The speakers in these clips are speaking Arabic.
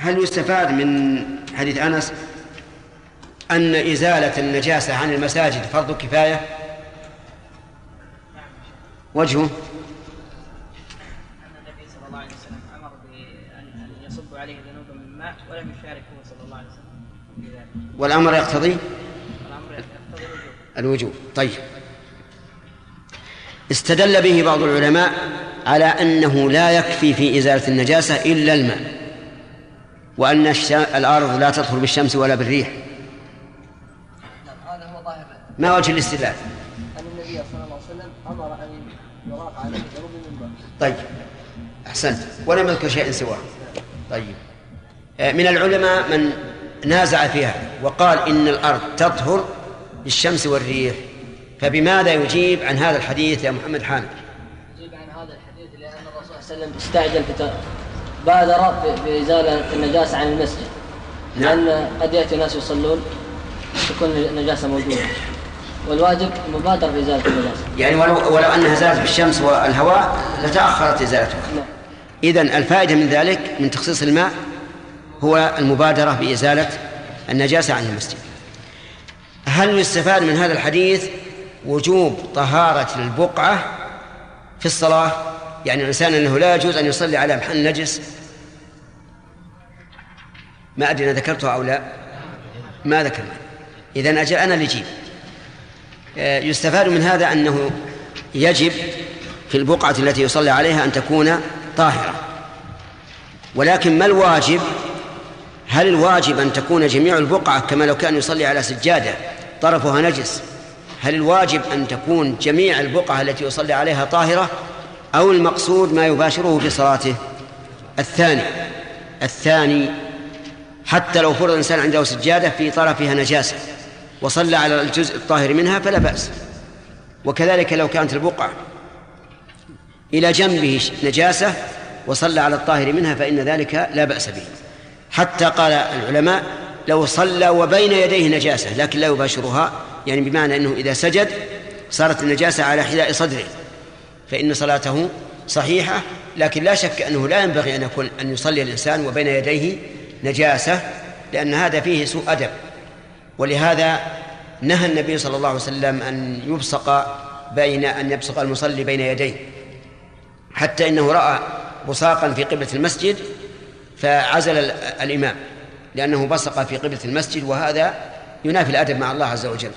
هل يستفاد من حديث أنس أن إزالة النجاسة عن المساجد فرض كفاية؟ وجهه؟ أن النبي صلى الله عليه وسلم أمر بأن يصب عليه ذنوبا من ماء ولم يشاركه صلى الله عليه وسلم والأمر يقتضي؟ الوجوب. طيب. استدل به بعض العلماء على أنه لا يكفي في إزالة النجاسة إلا الماء. وأن الأرض لا تطهر بالشمس ولا بالريح. ما وجه الاستدلال؟ أن النبي صلى الله عليه وسلم أمر أن يراق عليه ذنوب من طيب. أحسنت. ولم يذكر شيئا سواه. طيب. آه، من العلماء من نازع فيها وقال إن الأرض تطهر بالشمس والريح. فبماذا يجيب عن هذا الحديث يا محمد حامد؟ يجيب عن هذا الحديث لأن الرسول صلى الله عليه وسلم استعجل بادر بإزالة النجاسة عن المسجد. نعم. لأن قد يأتي ناس يصلون تكون النجاسة موجودة. والواجب مبادرة بإزالة النجاسة. يعني ولو, ولو أنها زالت بالشمس والهواء لتأخرت إزالتها. نعم. إذن الفائدة من ذلك من تخصيص الماء هو المبادرة بإزالة النجاسة عن المسجد. هل يستفاد من هذا الحديث وجوب طهارة البقعة في الصلاة؟ يعني الإنسان أنه لا يجوز أن يصلي على محل نجس. ما أدري أنا ذكرتها أو لا. ما ذكرنا. إذن أجل أنا اللي أجيب آه، يستفاد من هذا أنه يجب في البقعة التي يصلي عليها أن تكون طاهرة. ولكن ما الواجب؟ هل الواجب أن تكون جميع البقعة كما لو كان يصلي على سجادة طرفها نجس؟ هل الواجب أن تكون جميع البقعة التي يصلي عليها طاهرة؟ أو المقصود ما يباشره في صلاته الثاني الثاني حتى لو فرض الإنسان عنده سجادة في طرفها نجاسة وصلى على الجزء الطاهر منها فلا بأس. وكذلك لو كانت البقعة إلى جنبه نجاسة وصلى على الطاهر منها فإن ذلك لا بأس به. حتى قال العلماء لو صلى وبين يديه نجاسة لكن لا يباشرها يعني بمعنى أنه إذا سجد صارت النجاسة على حذاء صدره. فإن صلاته صحيحة لكن لا شك أنه لا ينبغي أن يكون أن يصلي الإنسان وبين يديه نجاسة لأن هذا فيه سوء أدب. ولهذا نهى النبي صلى الله عليه وسلم أن يبصق بين أن يبصق المصلي بين يديه. حتى إنه رأى بصاقا في قبلة المسجد فعزل ال- الإمام لأنه بصق في قبلة المسجد وهذا ينافي الأدب مع الله عز وجل.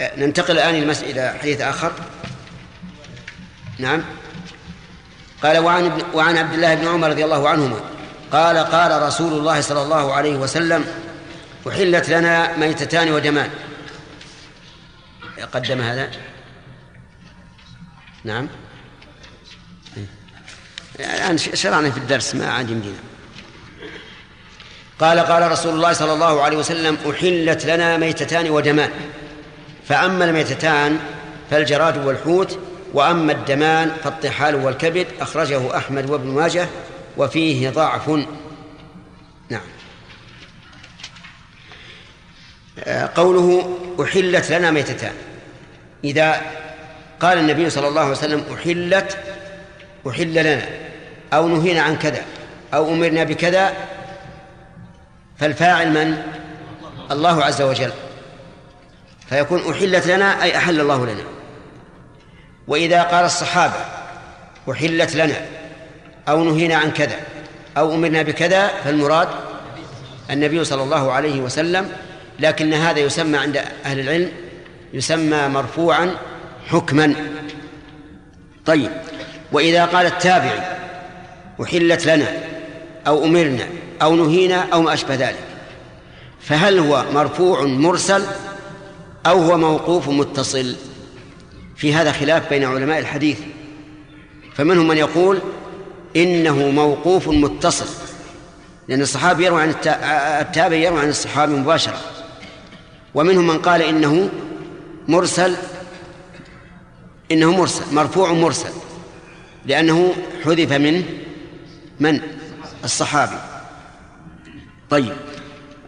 آه، ننتقل الآن إلى حديث آخر. نعم. قال وعن, وعن عبد الله بن عمر رضي الله عنهما. قال قال رسول الله صلى الله عليه وسلم أحلت لنا ميتتان ودمان. قدم هذا؟ نعم. الآن شرعنا في الدرس ما عاد يمدينا. قال قال رسول الله صلى الله عليه وسلم أحلت لنا ميتتان ودمان. فأما الميتتان فالجراد والحوت وأما الدمان فالطحال والكبد أخرجه أحمد وابن ماجه وفيه ضعف. نعم. آه، قوله أحلت لنا ميتتان. إذا قال النبي صلى الله عليه وسلم أحلت أحل لنا. أو نهينا عن كذا أو أمرنا بكذا فالفاعل من؟ الله عز وجل. فيكون أحلت لنا أي أحل الله لنا. وإذا قال الصحابة أحلت لنا أو نهينا عن كذا أو أمرنا بكذا فالمراد النبي صلى الله عليه وسلم لكن هذا يسمى عند أهل العلم يسمى مرفوعا حكما. طيب وإذا قال التابعي أحلت لنا أو أمرنا أو نهينا أو ما أشبه ذلك فهل هو مرفوع مرسل أو هو موقوف متصل؟ في هذا خلاف بين علماء الحديث. فمنهم من يقول إنه موقوف متصل لأن الصحابي يروي عن التا- التابع يروي عن الصحابي مباشرة. ومنهم من قال إنه مرسل إنه مرسل مرفوع مرسل لأنه حذف من من؟ الصحابي. طيب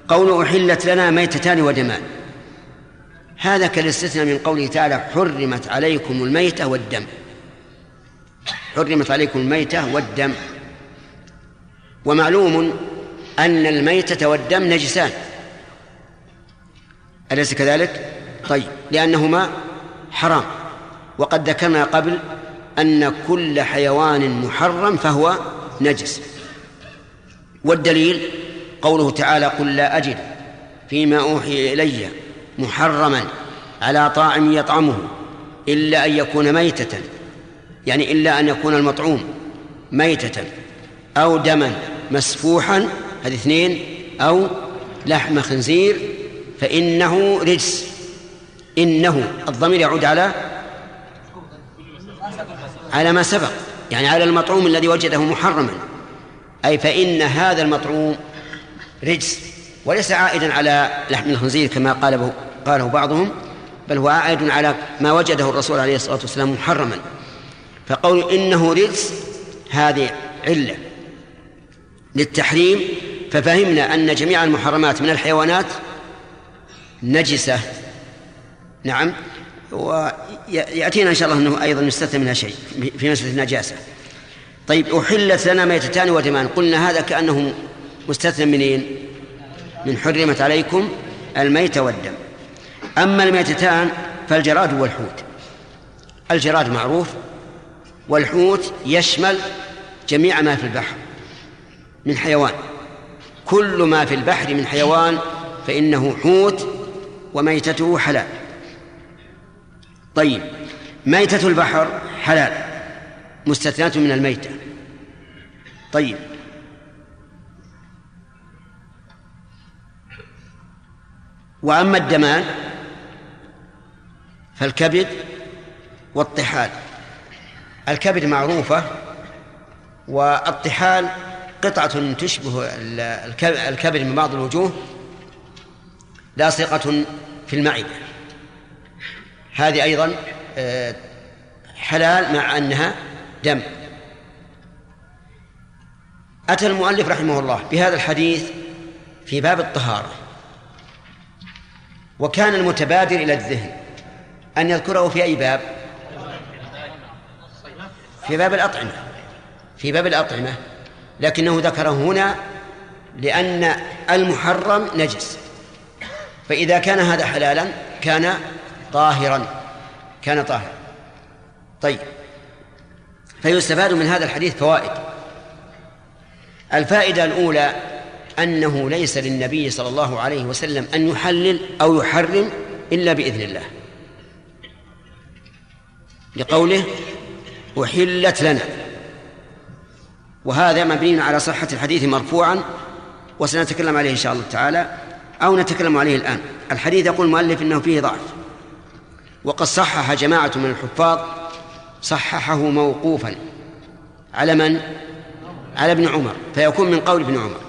قول أحلت لنا ميتتان ودمان. هذا كالاستثناء من قوله تعالى حرمت عليكم الميتة والدم. حرمت عليكم الميتة والدم. ومعلوم أن الميتة والدم نجسان. أليس كذلك؟ طيب لأنهما حرام. وقد ذكرنا قبل أن كل حيوان محرم فهو نجس. والدليل قوله تعالى قل لا أجد فيما أوحي إلي. محرما على طاعم يطعمه إلا أن يكون ميتة يعني إلا أن يكون المطعوم ميتة أو دما مسفوحا هذه اثنين أو لحم خنزير فإنه رجس إنه الضمير يعود على على ما سبق يعني على المطعوم الذي وجده محرما أي فإن هذا المطعوم رجس. وليس عائدا على لحم الخنزير كما قاله قاله بعضهم بل هو عائد على ما وجده الرسول عليه الصلاة والسلام محرما. فقول إنه رجس هذه علة للتحريم ففهمنا أن جميع المحرمات من الحيوانات نجسة. نعم. ويأتينا إن شاء الله أنه أيضا يستثنى منها شيء في مسألة النجاسة طيب أحلت لنا ميتتان ودمان. قلنا هذا كأنه مستثنى منين؟ من حرمت عليكم الميت والدم. أما الميتتان فالجراد والحوت الجراد معروف والحوت يشمل جميع ما في البحر من حيوان. كل ما في البحر من حيوان فإنه حوت وميتته حلال. طيب ميتة البحر حلال مستثناة من الميتة. طيب وأما الدمان فالكبد والطحال. الكبد معروفة والطحال قطعة تشبه الكبد من بعض الوجوه لاصقة في المعدة. هذه أيضا آه، حلال مع أنها دم. أتى المؤلف رحمه الله بهذا الحديث في باب الطهارة. وكان المتبادر إلى الذهن. أن يذكره في أي باب؟ في باب الأطعمة. في باب الأطعمة. لكنه ذكره هنا لأن المحرم نجس. فإذا كان هذا حلالا كان طاهرا. كان طاهرا. طيب. فيستفاد من هذا الحديث فوائد. الفائدة الأولى أنه ليس للنبي صلى الله عليه وسلم أن يحلل أو يحرم إلا بإذن الله. لقوله أحلت لنا. وهذا مبني على صحة الحديث مرفوعا وسنتكلم عليه إن شاء الله تعالى أو نتكلم عليه الآن. الحديث يقول المؤلف إنه فيه ضعف. وقد صحح جماعة من الحفاظ صححه موقوفا على من؟ على ابن عمر. فيكون من قول ابن عمر.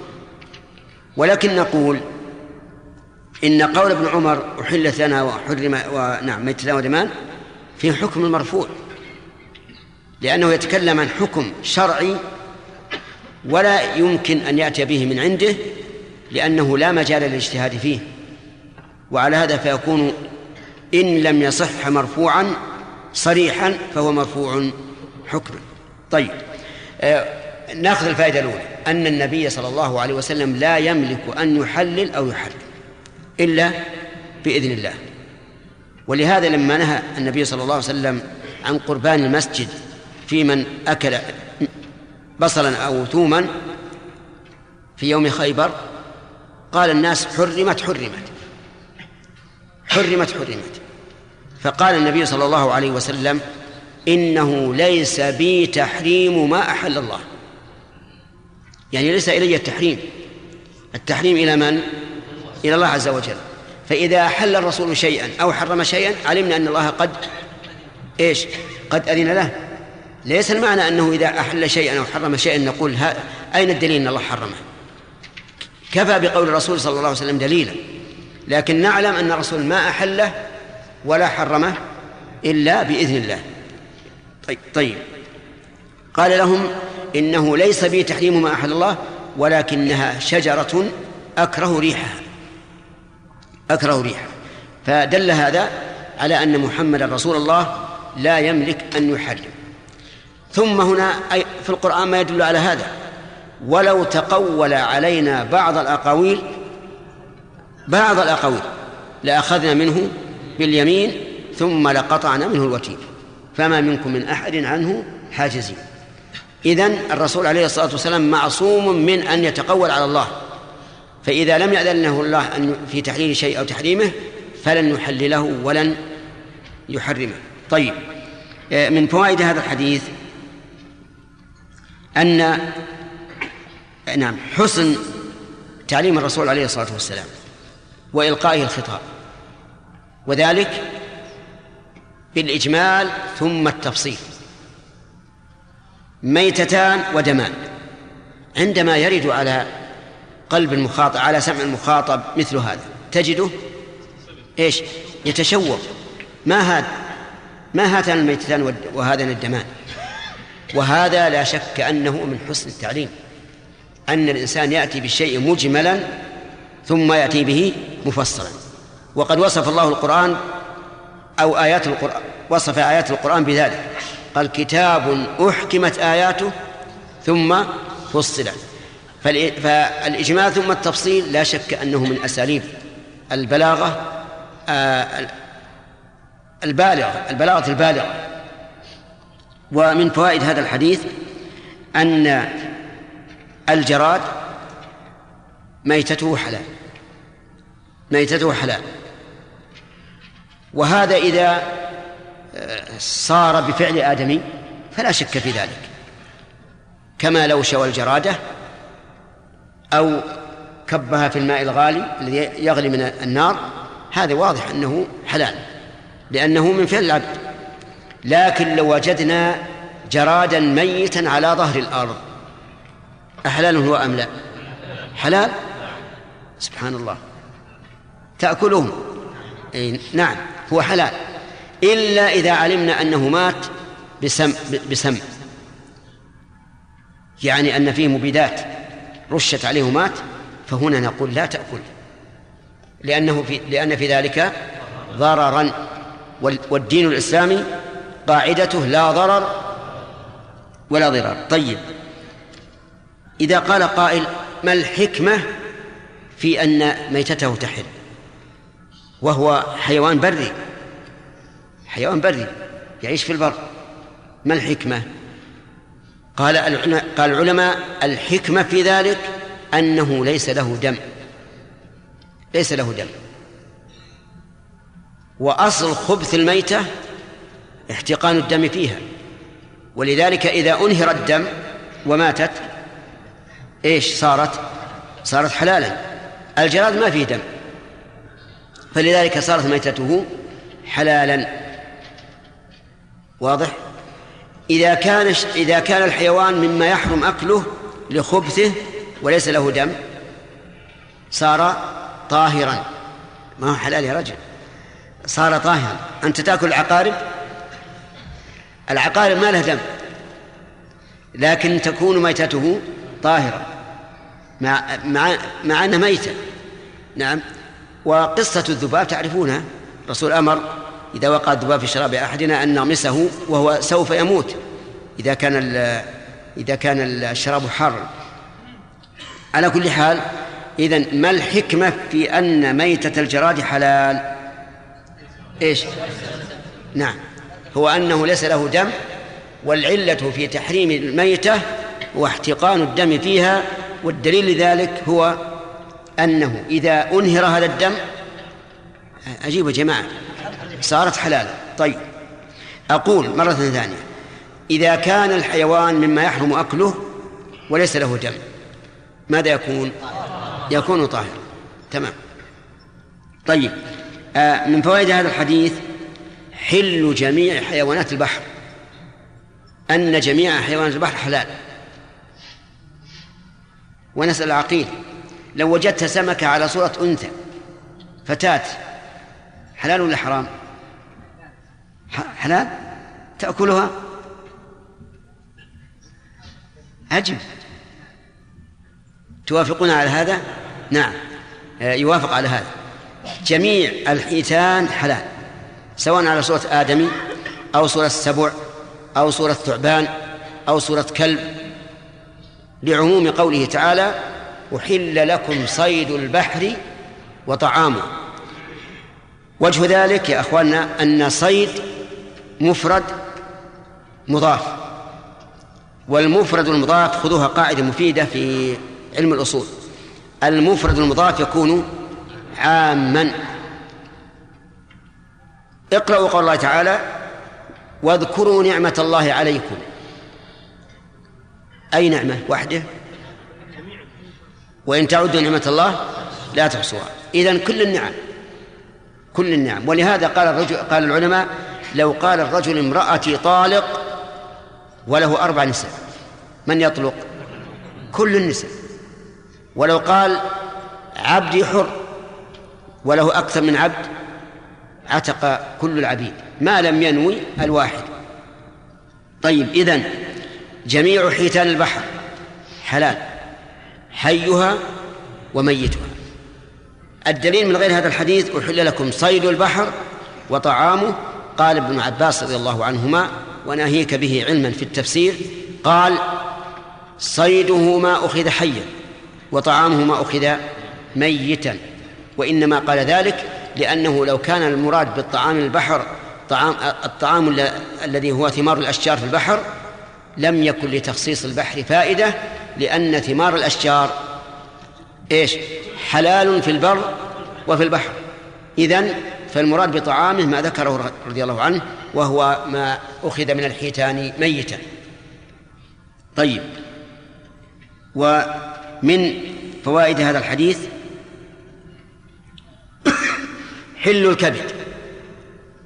ولكن نقول إن قول ابن عمر أحلت لنا وحرم ونعم ميت ودمان في حكم المرفوع لأنه يتكلم عن حكم شرعي ولا يمكن أن يأتي به من عنده لأنه لا مجال للاجتهاد فيه. وعلى هذا فيكون إن لم يصح مرفوعا صريحا فهو مرفوع حكما. طيب آه ناخذ الفائدة الأولى. أن النبي صلى الله عليه وسلم لا يملك أن يحلل أو يحرم إلا بإذن الله. ولهذا لما نهى النبي صلى الله عليه وسلم عن قربان المسجد في من أكل بصلا أو ثوما في يوم خيبر قال الناس حرمت حرمت حرمت حرمت. فقال النبي صلى الله عليه وسلم إنه ليس بي تحريم ما أحل الله. يعني ليس إلي التحريم. التحريم إلى من؟ إلى الله عز وجل. فإذا أحل الرسول شيئا أو حرم شيئا علمنا أن الله قد إيش؟ قد أذن له. ليس المعنى أنه إذا أحل شيئا أو حرم شيئا نقول ها أين الدليل أن الله حرمه؟ كفى بقول الرسول صلى الله عليه وسلم دليلا. لكن نعلم أن الرسول ما أحله ولا حرمه إلا بإذن الله. طيب, طيب. قال لهم إنه ليس بي تحريم ما أحل الله ولكنها شجرة أكره ريحها. أكره ريحها. فدل هذا على أن محمد رسول الله لا يملك أن يحرم. ثم هنا أي في القرآن ما يدل على هذا. ولو تقول علينا بعض الأقاويل بعض الأقاويل لأخذنا منه باليمين ثم لقطعنا منه الوتين. فما منكم من أحد عنه حاجزين. إذن الرسول عليه الصلاة والسلام معصوم من أن يتقول على الله. فإذا لم يأذن له الله أن في تحليل شيء أو تحريمه فلن يحلله ولن يحرمه. طيب آه، من فوائد هذا الحديث أن نعم حسن تعليم الرسول عليه الصلاة والسلام وإلقائه الخطاب. وذلك بالإجمال ثم التفصيل. ميتتان ودمان. عندما يرد على قلب المخاطب على سمع المخاطب مثل هذا تجده إيش؟ يتشوق. ما هذا ما هاتان الميتتان وهذان الدمان؟ وهذا لا شك أنه من حسن التعليم. أن الإنسان يأتي بالشيء مجملا ثم يأتي به مفصلا. وقد وصف الله القرآن أو آيات القرآن وصف آيات القرآن بذلك. قال كتاب أحكمت آياته ثم فصلت فالإجمال ثم التفصيل لا شك أنه من أساليب البلاغة آه، البالغة البلاغة البالغة. ومن فوائد هذا الحديث أن الجراد ميتته حلال ميتته حلال. وهذا إذا صار بفعل آدمي فلا شك في ذلك. كما لو شوى الجرادة أو كبها في الماء الغالي الذي يغلي من النار هذا واضح أنه حلال لأنه من فعل العبد. لكن لو وجدنا جرادا ميتا على ظهر الأرض أحلال هو أم لا؟ حلال؟ سبحان الله. تأكلهم؟ أي نعم هو حلال. إلا إذا علمنا أنه مات بسم بسم. يعني أن فيه مبيدات رشت عليه مات فهنا نقول لا تأكل. لأنه في لأن في ذلك ضررا. والدين الإسلامي قاعدته لا ضرر ولا ضرار. طيب. إذا قال قائل ما الحكمة في أن ميتته تحل؟ وهو حيوان بري. حيوان بري يعيش في البر. ما الحكمة؟ قال قال العلماء الحكمة في ذلك أنه ليس له دم. ليس له دم. وأصل خبث الميتة احتقان الدم فيها. ولذلك إذا أنهر الدم وماتت إيش صارت؟ صارت حلالا. الجراد ما فيه دم. فلذلك صارت ميتته حلالا. واضح؟ إذا كان إذا كان الحيوان مما يحرم أكله لخبثه وليس له دم صار طاهرا. ما هو حلال يا رجل. صار طاهرا. أنت تأكل العقارب؟ العقارب ما له دم لكن تكون ميتته طاهرة مع مع مع أنها ميتة. نعم. وقصة الذباب تعرفونها؟ الرسول أمر إذا وقع الذباب في شراب أحدنا أن نغمسه وهو سوف يموت. إذا كان إذا كان الشراب حارا على كل حال إذا ما الحكمة في أن ميتة الجراد حلال؟ إيش؟ نعم. هو أنه ليس له دم والعلة في تحريم الميتة هو احتقان الدم فيها والدليل لذلك هو أنه إذا أنهر هذا الدم عجيب يا جماعة. صارت حلالا طيب. أقول مرة ثانية. إذا كان الحيوان مما يحرم أكله وليس له دم ماذا يكون؟ يكون طاهرا تمام. طيب. آه من فوائد هذا الحديث حل جميع حيوانات البحر. أن جميع حيوانات البحر حلال. ونسأل العقيل لو وجدت سمكة على صورة أنثى فتاة حلال ولا حرام؟ حلال؟ تأكلها؟ عجب. توافقون على هذا؟ نعم. آه، يوافق على هذا. جميع الحيتان حلال سواء على صورة آدمي أو صورة سبع أو صورة ثعبان أو صورة كلب. لعموم قوله تعالى أحل لكم صيد البحر وطعامه. وجه ذلك يا أخواننا أن صيد مفرد مضاف والمفرد المضاف خذوها قاعدة مفيدة في علم الأصول. المفرد المضاف يكون عاما. اقرأوا قول الله تعالى واذكروا نعمة الله عليكم. أي نعمة وحده وإن تعدوا نعمة الله لا تحصوها. إذن كل النعم كل النعم. ولهذا قال الرجل قال العلماء لو قال الرجل امرأتي طالق وله أربع نساء من يطلق؟ كل النساء. ولو قال عبدي حر وله أكثر من عبد عتق كل العبيد ما لم ينوي الواحد. طيب إذن جميع حيتان البحر حلال حيها وميتها. الدليل من غير هذا الحديث أحل لكم صيد البحر وطعامه قال ابن عباس رضي الله عنهما وناهيك به علما في التفسير قال صيده ما أخذ حيا وطعامه ما أخذ ميتا وإنما قال ذلك لأنه لو كان المراد بالطعام البحر طعام الطعام الذي هو ثمار الأشجار في البحر لم يكن لتخصيص البحر فائدة لأن ثمار الأشجار إيش؟ حلال في البر وفي البحر. إذن فالمراد بطعامه ما ذكره رضي الله عنه وهو ما أخذ من الحيتان ميتا طيب. ومن فوائد هذا الحديث حل الكبد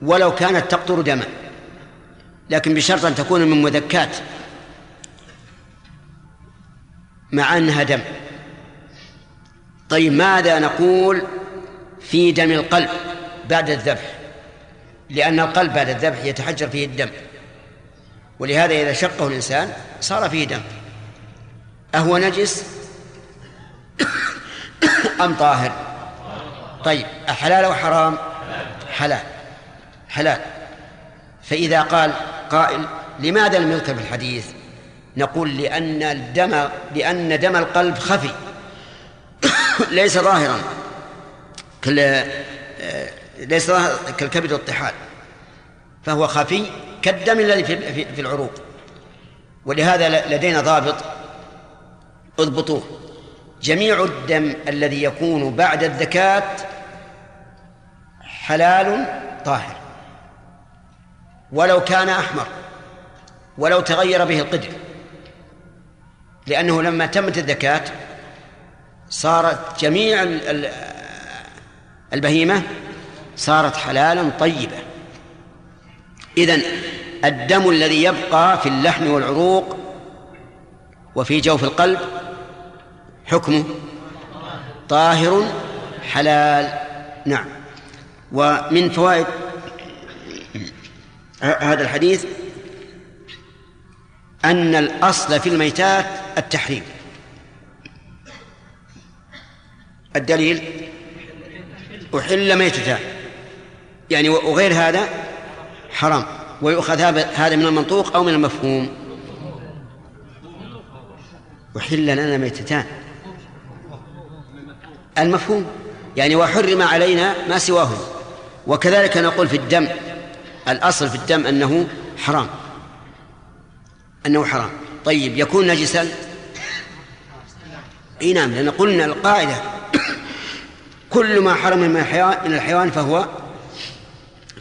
ولو كانت تقطر دما لكن بشرط أن تكون من مذكات مع أنها دم. طيب ماذا نقول في دم القلب؟ بعد الذبح لأن القلب بعد الذبح يتحجر فيه الدم. ولهذا إذا شقه الإنسان صار فيه دم. أهو نجس أم طاهر؟ طيب أحلال أو حرام؟ حلال. حلال. فإذا قال قائل لماذا لم يذكر في الحديث؟ نقول لأن الدم لأن دم القلب خفي. ليس ظاهرا ليس كالكبد والطحال فهو خفي كالدم الذي في في العروق. ولهذا لدينا ضابط اضبطوه. جميع الدم الذي يكون بعد الذكاة حلال طاهر. ولو كان أحمر ولو تغير به القدر لأنه لما تمت الذكاة صارت جميع البهيمة صارت حلالا طيبة. إذن الدم الذي يبقى في اللحم والعروق وفي جوف القلب حكمه طاهر حلال. نعم. ومن فوائد هذا الحديث أن الأصل في الميتات التحريم. الدليل أحل ميتتان. يعني وغير هذا حرام. ويؤخذ هذا من المنطوق أو من المفهوم. أحل لنا ميتتان المفهوم. يعني وحرم علينا ما سواهما. وكذلك نقول في الدم. الأصل في الدم أنه حرام. أنه حرام. طيب يكون نجسا؟ إي نعم لأن قلنا القاعدة. كل ما حرم من الحيوان فهو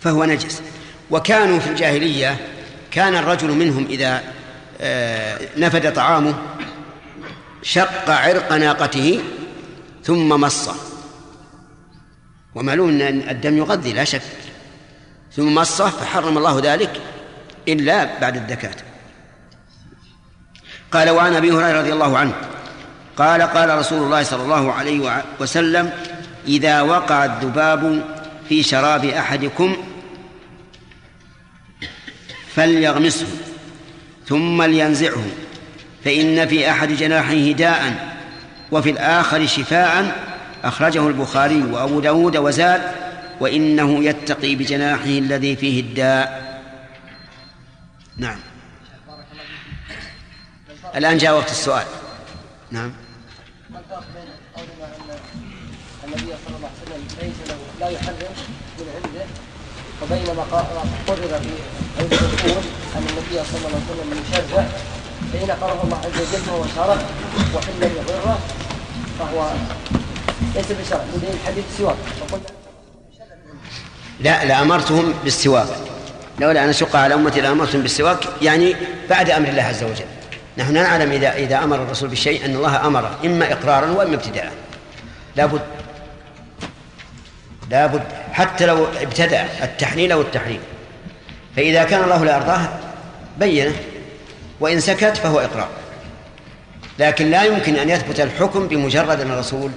فهو نجس. وكانوا في الجاهلية كان الرجل منهم إذا آه، نفد طعامه شق عرق ناقته ثم مصه ومعلوم أن الدم يغذي لا شك. ثم مصه فحرم الله ذلك إلا بعد الذكاة قال وعن أبي هريرة رضي الله عنه قال قال رسول الله صلى الله عليه وسلم إذا وقع الذباب في شراب أحدكم فليغمسه ثم لينزعه فإن في أحد جناحيه داء وفي الآخر شفاء أخرجه البخاري وأبو داود وزاد وإنه يتقي بجناحه الذي فيه الداء. نعم. الآن جاء وقت السؤال. نعم. النبي صلى الله عليه وسلم ليس له لا يحرم من عنده وبينما قرر في علم الاصول أن النبي صلى الله عليه وسلم يشرع فإن فرض الله عز وجل فهو شرع لم يضره فهو ليس بشرع بدليل الحديث سواك. وقلنا لا لأمرتهم بالسواك. لولا أن أشق على أمتي لأمرتهم بالسواك يعني بعد أمر الله عز وجل. نحن نعلم إذا إذا أمر الرسول بشيء أن الله أمره إما إقرارا وإما ابتداء. لابد لابد حتى لو ابتدأ التحليل أو التحريم. فإذا كان الله لا يرضاه بينه. وإن سكت فهو إقرار. لكن لا يمكن أن يثبت الحكم بمجرد أن الرسول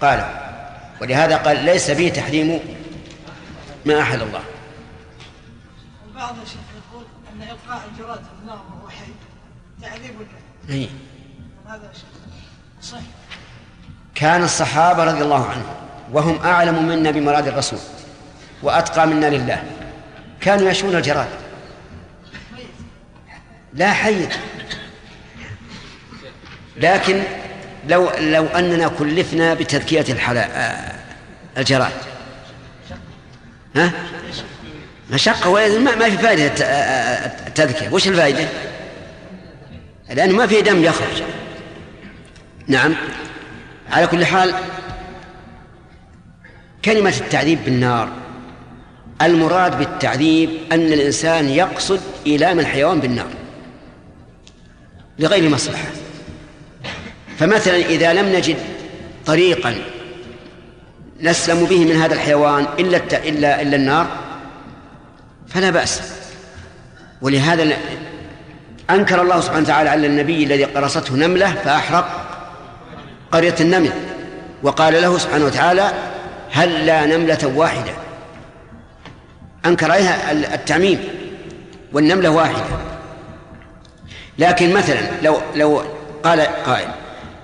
قال ولهذا قال ليس به تحريم ما أحل الله. البعض يا شيخ يقول أن إلقاء الجراد في النار وهو حي تعذيب هذا شيء صحيح. كان الصحابة رضي الله عنهم وهم أعلم منا بمراد الرسول وأتقى منا لله. كانوا يشون الجراد لا حي لكن لو لو أننا كلفنا بتذكية الحلا الجراد ها؟ مشقة ما ما في فائدة الت- التذكية. وش الفائدة؟ لأنه ما في دم يخرج. نعم. على كل حال كلمة التعذيب بالنار المراد بالتعذيب أن الإنسان يقصد ايلام الحيوان بالنار لغير مصلحة. فمثلا إذا لم نجد طريقا نسلم به من هذا الحيوان إلا الت... إلا إلا النار فلا بأس. ولهذا أنكر الله سبحانه وتعالى على النبي الذي قرصته نملة فأحرق قرية النمل وقال له سبحانه وتعالى هل لا نملة واحدة؟ أنكر عليها التعميم والنملة واحدة. لكن مثلا لو لو قال قائل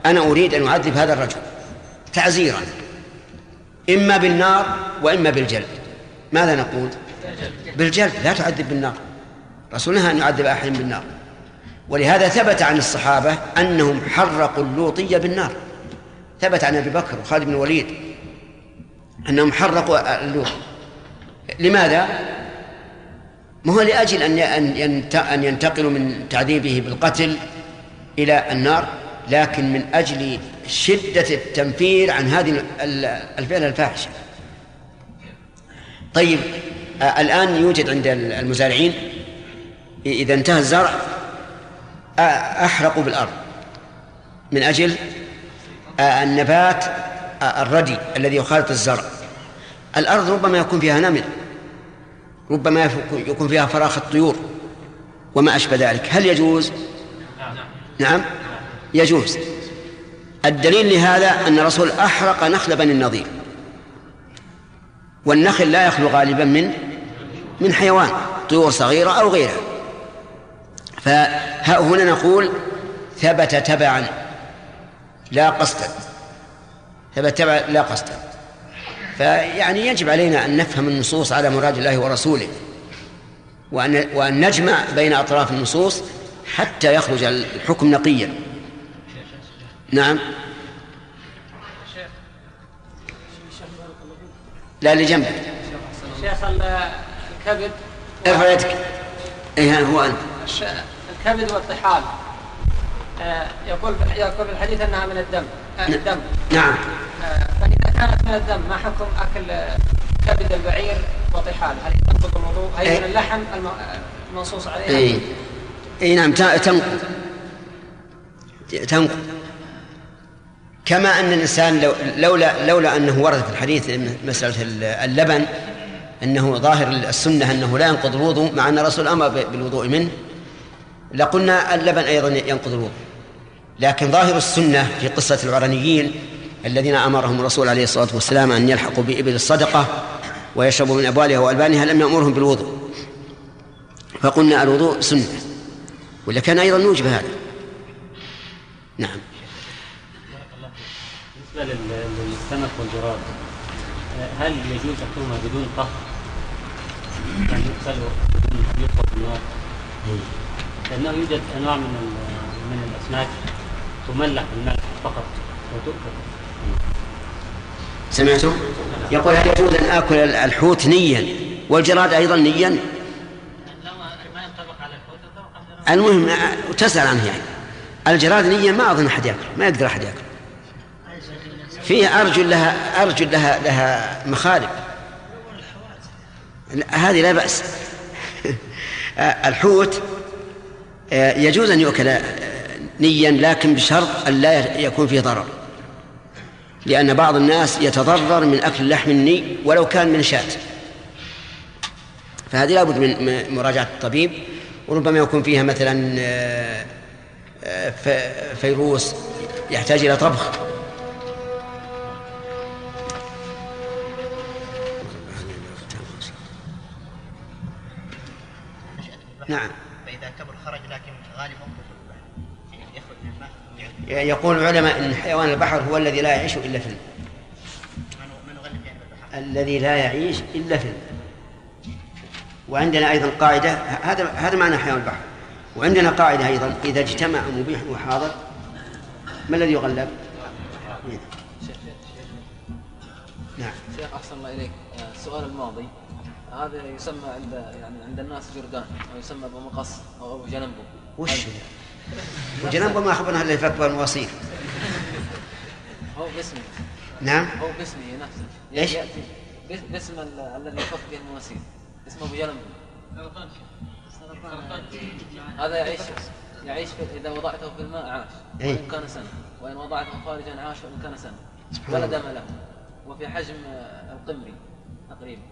أنا أريد أن أعذب هذا الرجل تعزيرا إما بالنار وإما بالجلد. ماذا نقول؟ بالجلد لا تعذب بالنار. رسول نهى أن يعذب أحد بالنار. ولهذا ثبت عن الصحابة أنهم حرقوا اللوطية بالنار. ثبت عن أبي بكر وخالد بن الوليد أنهم حرقوا اللوط. لماذا؟ ما هو لأجل أن أن ينت- أن ينتقلوا من تعذيبه بالقتل إلى النار لكن من أجل شدة التنفير عن هذه ال- الفعل الفاحشة. طيب الآن يوجد عند المزارعين إذا انتهى الزرع أحرقوا بالأرض. من أجل النبات الردي الذي يخالط الزرع. الأرض ربما يكون فيها نمل. ربما يكون فيها فراخ الطيور وما أشبه ذلك. هل يجوز؟ نعم. يجوز. الدليل لهذا أن الرسول أحرق نخل بني النضير. والنخل لا يخلو غالبا من من حيوان طيور صغيرة أو غيرها. فهنا نقول ثبت تبعا لا قصدا. ثبت تبعا لا قصدا. فيعني يجب علينا أن نفهم النصوص على مراد الله ورسوله وأن وأن نجمع بين أطراف النصوص حتى يخرج الحكم نقيا. نعم. لا اللي جنبك. شيخ ال- الكبد. ارفع يدك. اي ها هو أنت. الكبد والطحال. آه، يقول يقول في الحديث أنها من الدم آه، الدم. نعم. آه، فاذا كانت من الدم ما حكم أكل كبد البعير وطحال هل تنقض الوضوء؟ هي إيه. من اللحم الم- آه، المنصوص عليها؟ اي اي نعم تنقض تنقض كما أن الإنسان لو لولا لولا أنه ورد في الحديث مسألة اللبن أنه ظاهر السنة أنه لا ينقض الوضوء مع أن الرسول أمر بالوضوء منه لقلنا اللبن أيضا ينقض الوضوء لكن ظاهر السنة في قصة العرنيين الذين أمرهم الرسول عليه الصلاة والسلام أن يلحقوا بإبل الصدقة ويشربوا من أبوالها وألبانها لم يأمرهم بالوضوء. فقلنا الوضوء سنة. ولا كان أيضا نوجب هذا؟ نعم. بالنسبة لل- للسمك والجراد هل يجوز أكلهما بدون طهي؟ يعني يغسلوا بدون يطهى بالنار؟ لأنه يوجد أنواع من من الأسماك تملح الملح فقط وتؤكل. سمعتم؟ يقول هل يجوز أن آكل الحوت نيا والجراد أيضا نيا. المهم تسأل عنه يعني. الجراد نيا ما أظن أحد يأكل ما يقدر أحد يأكل. فيه أرجل لها أرجل لها لها مخالب هذه لا بأس. الحوت آه، يجوز أن يؤكل نيا لكن بشرط أن لا يكون فيه ضرر. لأن بعض الناس يتضرر من أكل اللحم الني ولو كان من شاة. فهذه لابد من مراجعة الطبيب وربما يكون فيها مثلا آه، آه، فيروس يحتاج إلى طبخ. نعم فإذا كبر خرج لكن غالبا يعني يخرج من الماء ثم يعود. يقول العلماء أن حيوان البحر هو الذي لا يعيش إلا في الماء الذي لا يعيش إلا في الماء وعندنا أيضا قاعدة هذا هذا معنى حيوان البحر. وعندنا قاعدة أيضا إذا اجتمع مبيح وحاضر ما الذي يغلب؟ نعم. شيخ أحسن الله إليك. السؤال الماضي هذا يسمى عند يعني عند الناس جردان أو يسمى ابو مقص أو ابو جنبو وش؟ وجنبه ما أخبرنا إلا يفك المواصيل هو باسمه نعم؟ هو باسمه نفسه؟ يأتي. بس- باسم ال- الذي يفك به المواسير اسمه ابو جنبو هذا يعيش يعيش في إذا وضعته في الماء عاش. إيه. وإن كان سنه وإن وضعته خارجا عاش وإن كان سنه سبحان ولا. دم له. وفي حجم القمري تقريبا.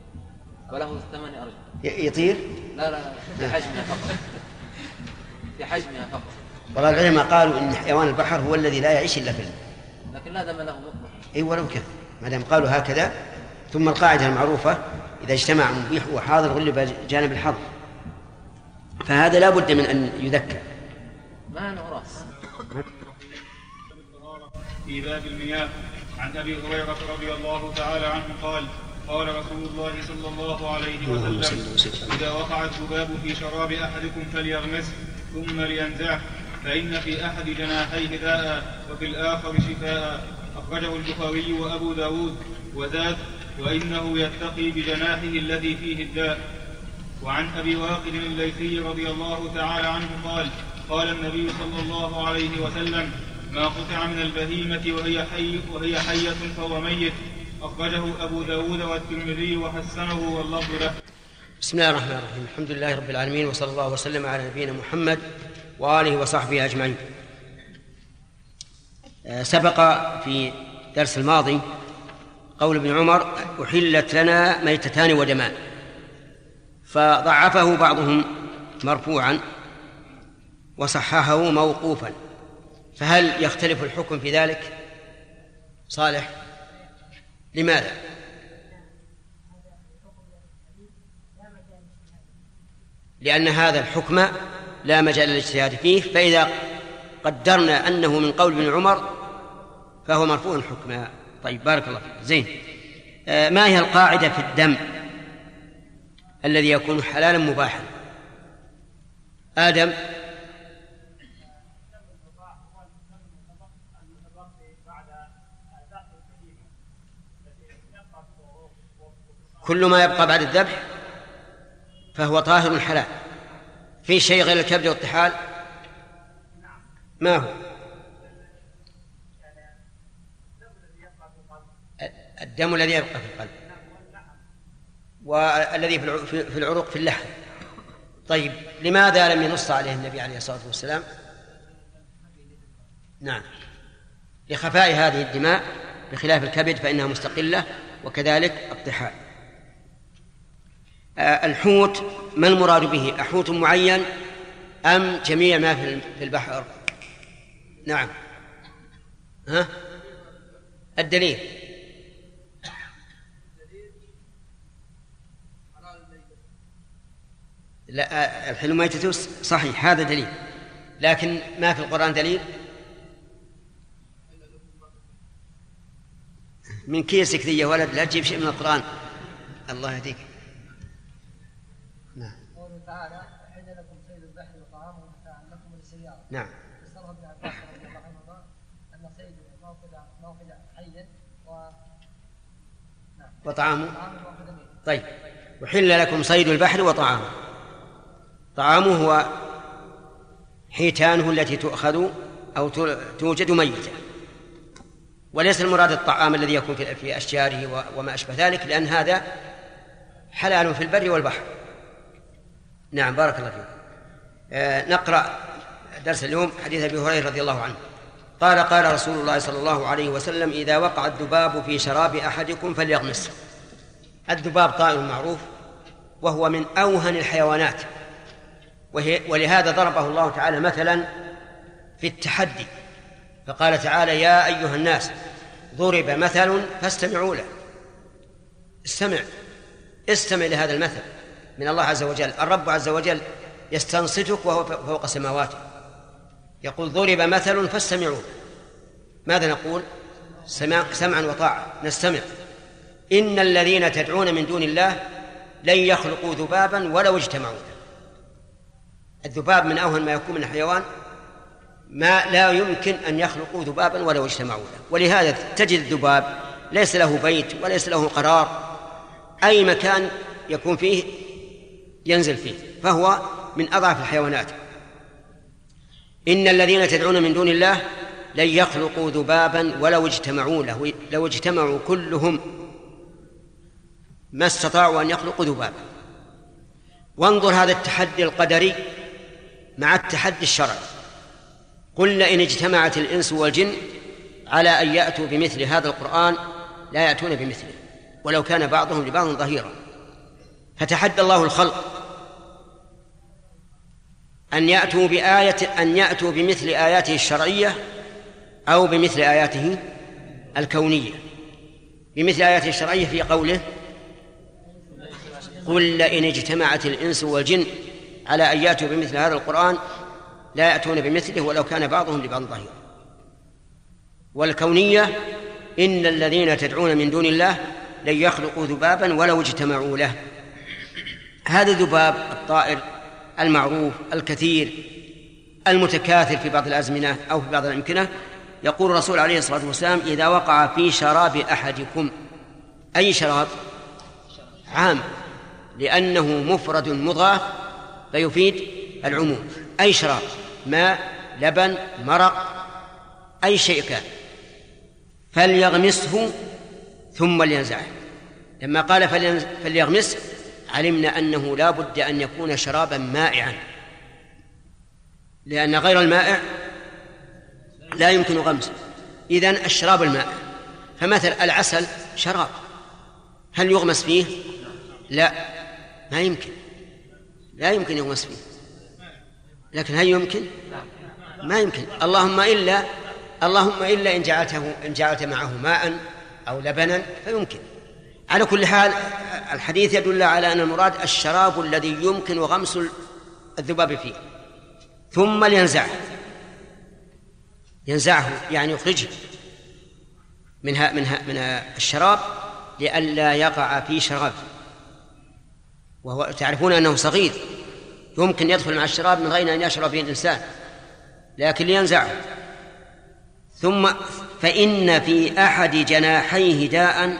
وله ثمانية أرجل. ي- يطير؟ لا لا لا في حجمها فقط. في حجمها فقط. والله العلماء قالوا إن حيوان البحر هو الذي لا يعيش إلا في الماء لكن لا دم له مطلقا إي ولو كان. ما دام قالوا هكذا ثم القاعدة المعروفة إذا اجتمع مبيح وحاضر غلب جانب الحظر فهذا لا بد من أن يذكر. ما راس في باب المياه عن أبي هريرة رضي الله تعالى عنه قال قال رسول الله صلى الله عليه وسلم. إذا وقع الذباب في شراب أحدكم فليغمسه ثم لينزعه. فإن في أحد جناحيه داء وفي الآخر شفاء. أخرجه البخاري وأبو داود وزاد وإنه يتقي بجناحه الذي فيه الداء. وعن أبي واقد الليثي رضي الله تعالى عنه قال قال النبي صلى الله عليه وسلم ما قطع من البهيمة وهي حي وهي حية فهو ميت أخرجه أبو داود والترمذي وحسنه واللفظ له. بسم الله الرحمن الرحيم. الحمد لله رب العالمين وصلى الله وسلم على نبينا محمد وآله وصحبه أجمعين. آه، سبق في الدرس الماضي قول ابن عمر أحلت لنا ميتتان ودمان فضعفه بعضهم مرفوعا وصححه موقوفا. فهل يختلف الحكم في ذلك؟ صالح لماذا؟ لأن هذا الحكم لا مجال للاجتهاد فيه فإذا قدرنا أنه من قول ابن عمر فهو مرفوع حكما طيب بارك الله فيك. زين. آه، ما هي القاعدة في الدم الذي يكون حلالا مباحا؟ آدم. كل ما يبقى بعد الذبح فهو طاهر حلال. في شيء غير الكبد والطحال؟ ما هو؟ الدم الذي يبقى في القلب. والذي في الع- في في العروق في اللحم. طيب لماذا لم ينص عليه النبي عليه الصلاة والسلام؟ نعم. لخفاء هذه الدماء بخلاف الكبد فإنها مستقلة وكذلك الطحال. الحوت ما المراد به؟ أحوت معين أم جميع ما في البحر؟ نعم. ها؟ الدليل. لا آه، الحلم ميتة صحيح هذا دليل. لكن ما في القرآن دليل؟ من كيسك ذي يا ولد لا تجيب شيء من القرآن. الله يهديك. تعالى أحل لكم صيد البحر وطعامه متاعا لكم وللسيارة. نعم. فسره ابن عباس رضي الله عنهما أن صيد موقد موقد حي و وطعامه؟ موقد ميت طيب. أحل لكم صيد البحر وطعامه. طعامه هو حيتانه التي تؤخذ أو توجد ميتة. وليس المراد الطعام الذي يكون في في أشجاره وما أشبه ذلك لأن هذا حلال في البر والبحر. نعم بارك الله فيك. آه نقرأ درس اليوم حديث أبي هريرة رضي الله عنه. قال قال رسول الله صلى الله عليه وسلم إذا وقع الذباب في شراب أحدكم فليغمسه الذباب طائر معروف وهو من أوهن الحيوانات. وهي ولهذا ضربه الله تعالى مثلا في التحدي. فقال تعالى يا أيها الناس ضرب مثل فاستمعوا له. استمع استمع لهذا المثل. من الله عز وجل. الرب عز وجل يستنصتك وهو فوق سماواته. يقول ضرب مثل فاستمعوا. ماذا نقول؟ سمعا وطاعة. نستمع. إن الذين تدعون من دون الله لن يخلقوا ذبابا ولو اجتمعوا. الذباب من أوهن ما يكون من الحيوان ما لا يمكن أن يخلقوا ذبابا ولو اجتمعوا له. ولهذا تجد الذباب ليس له بيت وليس له قرار. أي مكان يكون فيه ينزل فيه فهو من أضعف الحيوانات. إن الذين تدعون من دون الله لن يخلقوا ذبابا ولو اجتمعوا له لو اجتمعوا كلهم ما استطاعوا أن يخلقوا ذبابا. وانظر هذا التحدي القدري مع التحدي الشرعي. قل لئن اجتمعت الإنس والجن على أن يأتوا بمثل هذا القرآن لا يأتون بمثله ولو كان بعضهم لبعض ظهيرا. فتحدى الله الخلق أن يأتوا بآية أن يأتوا بمثل آياته الشرعية أو بمثل آياته الكونية. بمثل آياته الشرعية في قوله قل لئن اجتمعت الإنس والجن على أن يأتوا بمثل هذا القرآن لا يأتون بمثله ولو كان بعضهم لبعض ظهيرا والكونية إن الذين تدعون من دون الله لن يخلقوا ذبابا ولو اجتمعوا له. هذا الذباب الطائر المعروف الكثير المتكاثر في بعض الأزمنة أو في بعض الأمكنة يقول الرسول عليه الصلاة والسلام إذا وقع في شراب أحدكم أي شراب؟ عام لأنه مفرد مضاف فيفيد العموم. أي شراب؟ ماء لبن مرق أي شيء كان. فليغمسه ثم لينزعه. لما قال فليغمسه علمنا أنه لا بد أن يكون شرابا مائعا. لأن غير المائع لا يمكن غمسه إذن الشراب المائع. فمثل العسل شراب. هل يغمس فيه؟ لا. ما يمكن. لا يمكن يغمس فيه. لكن هل يمكن؟ ما يمكن. اللهم إلا اللهم إلا إن جعلته إن جعلت معه ماء أو لبنا فيمكن. على كل حال الحديث يدل على أن المراد الشراب الذي يمكن غمس الذباب فيه. ثم لينزعه. ينزعه يعني يخرجه منها منها من الشراب لئلا يقع في شراب. وهو تعرفون أنه صغير يمكن يدخل مع الشراب من غير أن يشرب به الإنسان لكن لينزعه. ثم فإن في أحد جناحيه داء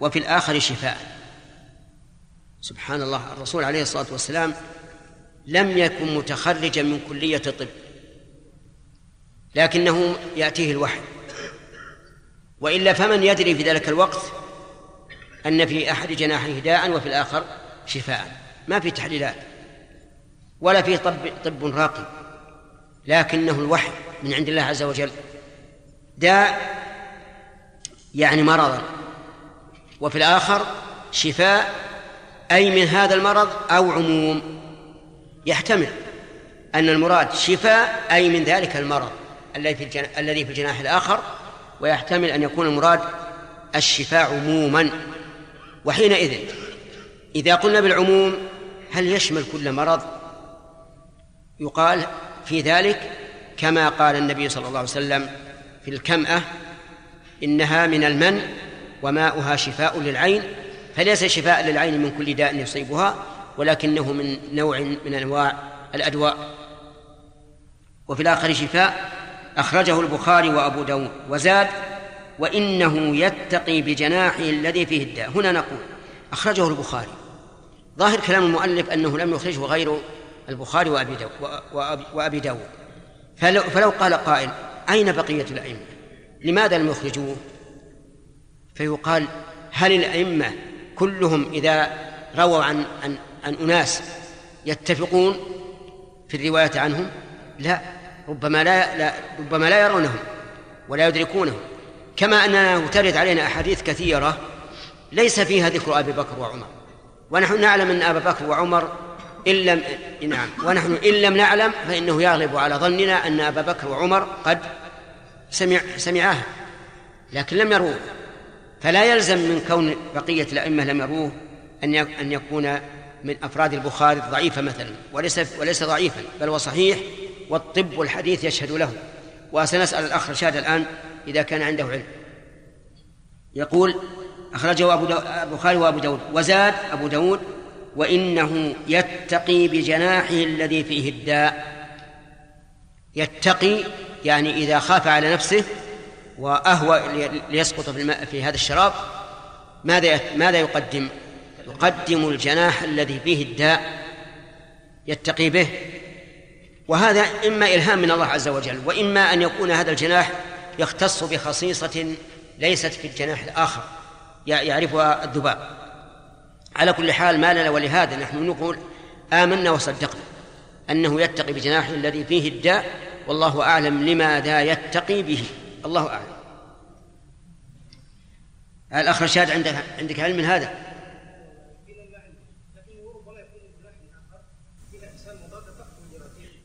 وفي الآخر شفاء. سبحان الله الرسول عليه الصلاة والسلام لم يكن متخرجا من كلية الطب لكنه يأتيه الوحي. وإلا فمن يدري في ذلك الوقت أن في أحد جناحيه داء وفي الآخر شفاء. ما في تحليلات ولا في طب طب راقي لكنه الوحي من عند الله عز وجل. داء يعني مرضا وفي الآخر شفاء أي من هذا المرض أو عموم. يحتمل أن المراد شفاء أي من ذلك المرض الذي في الجناح, الذي في الجناح الآخر. ويحتمل أن يكون المراد الشفاء عموما. وحينئذ إذا قلنا بالعموم هل يشمل كل مرض؟ يقال في ذلك كما قال النبي صلى الله عليه وسلم في الكمأة إنها من المن وماؤها شفاء للعين فليس شفاء للعين من كل داء يصيبها ولكنه من نوع من أنواع الأدواء. وفي الآخر شفاء أخرجه البخاري وأبو داود وزاد وإنه يتقي بجناحه الذي فيه الداء. هنا نقول أخرجه البخاري. ظاهر كلام المؤلف أنه لم يخرجه غير البخاري وأبي داود, وأبي داود. فلو, فلو قال قائل أين بقية الأئمة؟ لماذا لم يخرجوه؟ فيقال هل الأئمة كلهم إذا رووا عن عن عن أناس يتفقون في الرواية عنهم؟ لا ربما لا, لا ربما لا يرونهم ولا يدركونهم. كما أننا ترد علينا أحاديث كثيرة ليس فيها ذكر أبي بكر وعمر. ونحن نعلم أن أبا بكر وعمر إن لم نعم ونحن إن لم نعلم فإنه يغلب على ظننا أن أبا بكر وعمر قد سمع سمعاها لكن لم يروه. فلا يلزم من كون بقية الأئمة لم يروه أن أن يكون من أفراد البخاري ضعيفا مثلا وليس وليس ضعيفا بل هو صحيح والطب والحديث يشهد له. وسنسأل الأخ رشاد الآن إذا كان عنده علم. يقول أخرجه أبو البخاري وأبو داود. وزاد أبو داود وإنه يتقي بجناحه الذي فيه الداء. يتقي يعني إذا خاف على نفسه وأهوى ليسقط في في هذا الشراب ماذا ماذا يقدم؟ يقدم الجناح الذي فيه الداء يتقي به وهذا إما إلهام من الله عز وجل وإما أن يكون هذا الجناح يختص بخصيصة ليست في الجناح الآخر يعرفها الذباب على كل حال ما لنا ولهذا نحن نقول آمنا وصدقنا أنه يتقي بجناحه الذي فيه الداء والله أعلم لماذا يتقي به الله أعلم. الأخ رشاد عندك عندك علم من هذا؟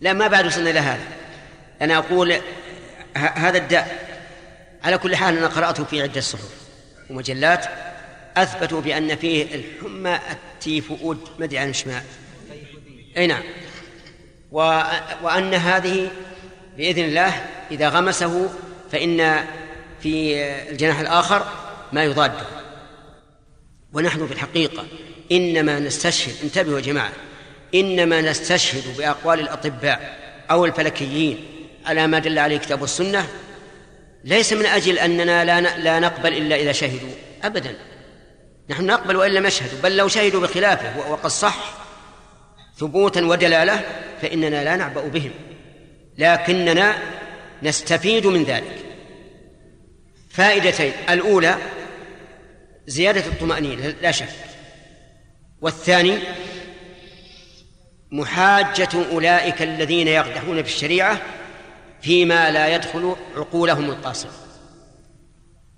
لا ما بعد وصلنا إلى هذا. أنا أقول هذا الداء على كل حال أنا قرأته في عدة صحف ومجلات. أثبتوا بأن فيه الحمى التيفؤود ما أدري عن اسمها أي نعم. وأن هذه بإذن الله إذا غمسه فإن في الجناح الآخر ما يضاده ونحن في الحقيقة إنما نستشهد انتبهوا يا جماعة إنما نستشهد بأقوال الأطباء أو الفلكيين على ما دل عليه كتاب السنة. ليس من أجل أننا لا لا نقبل إلا إذا شهدوا أبدا. نحن نقبل وإن لم يشهدوا بل لو شهدوا بخلافه وقد صح ثبوتا ودلالة فإننا لا نعبأ بهم. لكننا نستفيد من ذلك. فائدتين. الأولى زيادة الطمأنينة لا شك. والثاني محاجة أولئك الذين يقدحون في الشريعة فيما لا يدخل عقولهم القاصرة.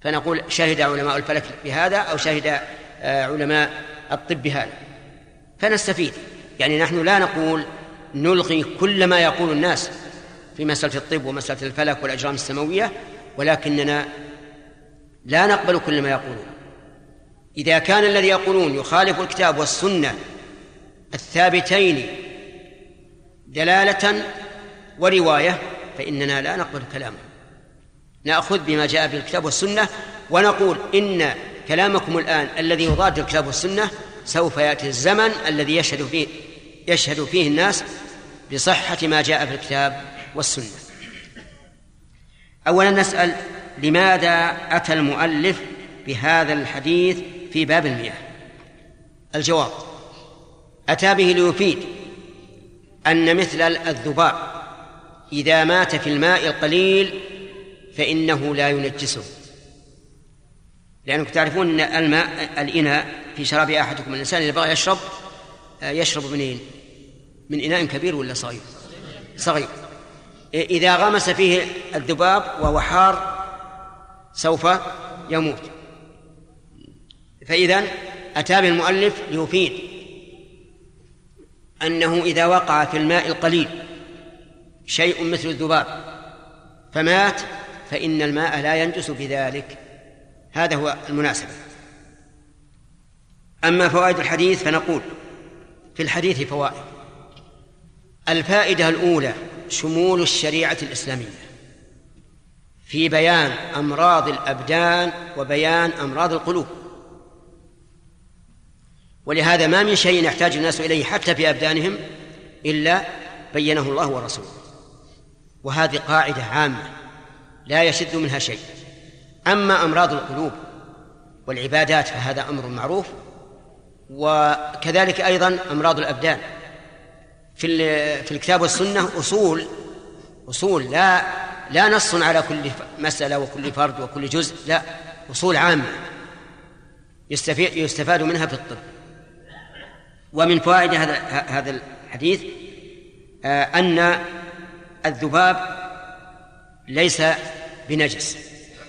فنقول شهد علماء الفلك بهذا أو شهد آه، علماء الطب بهذا. فنستفيد. يعني نحن لا نقول نلغي كل ما يقول الناس. في مسألة الطب ومسألة الفلك والأجرام السماوية ولكننا لا نقبل كل ما يقولون. إذا كان الذي يقولون يخالف الكتاب والسنة الثابتين دلالة ورواية فإننا لا نقبل كلامه نأخذ بما جاء في الكتاب والسنة ونقول إن كلامكم الآن الذي يضاد الكتاب والسنة سوف يأتي الزمن الذي يشهد فيه يشهد فيه الناس بصحة ما جاء في الكتاب والسنة أولا نسأل لماذا أتى المؤلف بهذا الحديث في باب المياه الجواب أتى به ليفيد أن مثل الذباب إذا مات في الماء القليل فإنه لا ينجسه لأنكم تعرفون أن الماء الإناء في شراب أحدكم الإنسان إذا بغى يشرب يشرب منين؟ من إناء كبير ولا صغير؟ صغير إذا غمس فيه الذباب وهو حار سوف يموت. فإذا أتى بالمؤلف ليفيد أنه إذا وقع في الماء القليل شيء مثل الذباب فمات فإن الماء لا ينجس بذلك. هذا هو المناسبة. أما فوائد الحديث فنقول في الحديث فوائد. الفائدة الأولى شمول الشريعة الإسلامية. في بيان أمراض الأبدان وبيان أمراض القلوب. ولهذا ما من شيء يحتاج الناس إليه حتى في أبدانهم إلا بينه الله ورسوله. وهذه قاعدة عامة لا يشد منها شيء. أما أمراض القلوب والعبادات فهذا أمر معروف وكذلك أيضا أمراض الأبدان. في في الكتاب والسنة أصول أصول لا لا نص على كل مسألة وكل فرد وكل جزء لا أصول عامة يستفاد منها في الطب ومن فوائد هذا هذا الحديث آه، أن الذباب ليس بنجس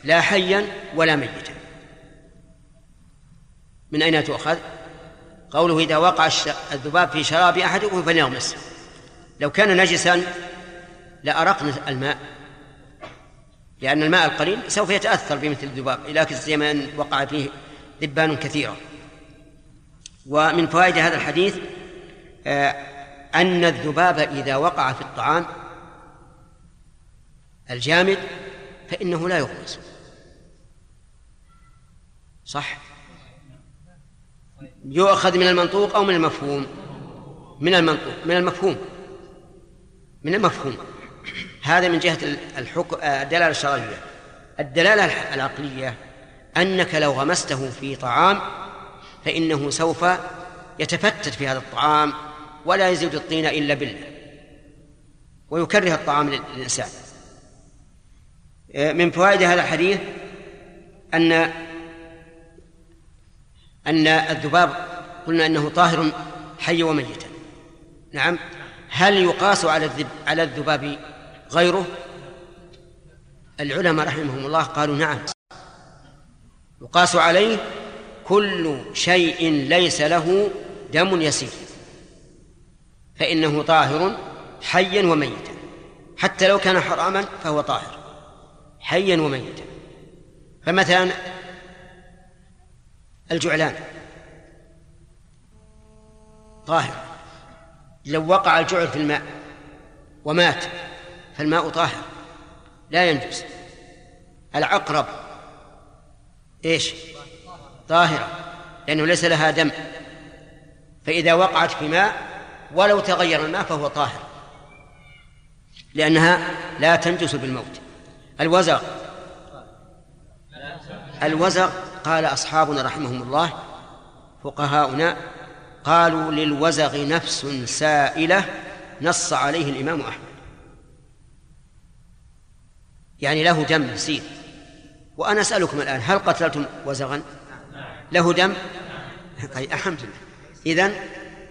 لا حيا ولا ميتا من أين تؤخذ؟ قوله إذا وقع الذباب في شراب أحدكم فليغمس. لو كان نجسا لأرقنا الماء. لأن الماء القليل سوف يتأثر بمثل الذباب لكن زي أن وقع فيه ذبان كثيرة ومن فوائد هذا الحديث آه، أن الذباب إذا وقع في الطعام الجامد فإنه لا يغمس. صح؟ يؤخذ من المنطوق أو من المفهوم. من المنطوق من المفهوم. من المفهوم. هذا من جهة الحكم الدلالة الشرعية. الدلالة العقلية أنك لو غمسته في طعام فإنه سوف يتفتت في هذا الطعام ولا يزيد الطين إلا بالله. ويكره الطعام للإنسان. من فوائد هذا الحديث أن أن الذباب قلنا أنه طاهر حي وميتا نعم. هل يقاس على الذب على الذباب غيره؟ العلماء رحمهم الله قالوا نعم. يقاس عليه كل شيء ليس له دم يسير. فإنه طاهر حيا وميتا. حتى لو كان حراما فهو طاهر. حيا وميتا. فمثلا الجعلان. طاهر. لو وقع الجعل في الماء ومات فالماء طاهر. لا ينجس. العقرب. إيش؟ طاهرة لأنه ليس لها دم. فإذا وقعت في ماء ولو تغير الماء فهو طاهر. لأنها لا تنجس بالموت. الوزغ. الوزغ قال أصحابنا رحمهم الله فقهاؤنا قالوا للوزغ نفس سائلة نص عليه الإمام أحمد. يعني له دم يسير وأنا أسألكم الآن هل قتلتم وزغا؟ له دم؟ طيب الحمد لله إذن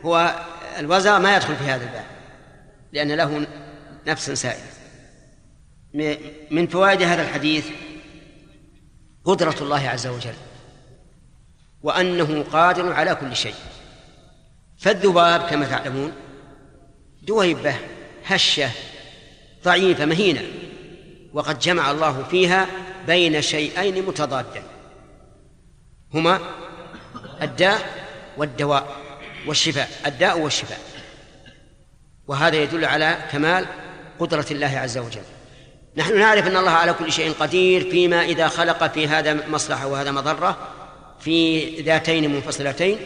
هو الوزغ ما يدخل في هذا الباب لأن له نفس سائلة. من فوائد هذا الحديث قدرة الله عز وجل. وأنه قادر على كل شيء. فالذباب كما تعلمون دويبة هشة ضعيفة مهينة. وقد جمع الله فيها بين شيئين متضادين. هما الداء والدواء والشفاء. الداء والشفاء. وهذا يدل على كمال قدرة الله عز وجل. نحن نعرف أن الله على كل شيء قدير فيما إذا خلق في هذا مصلحة وهذا مضرة في ذاتين منفصلتين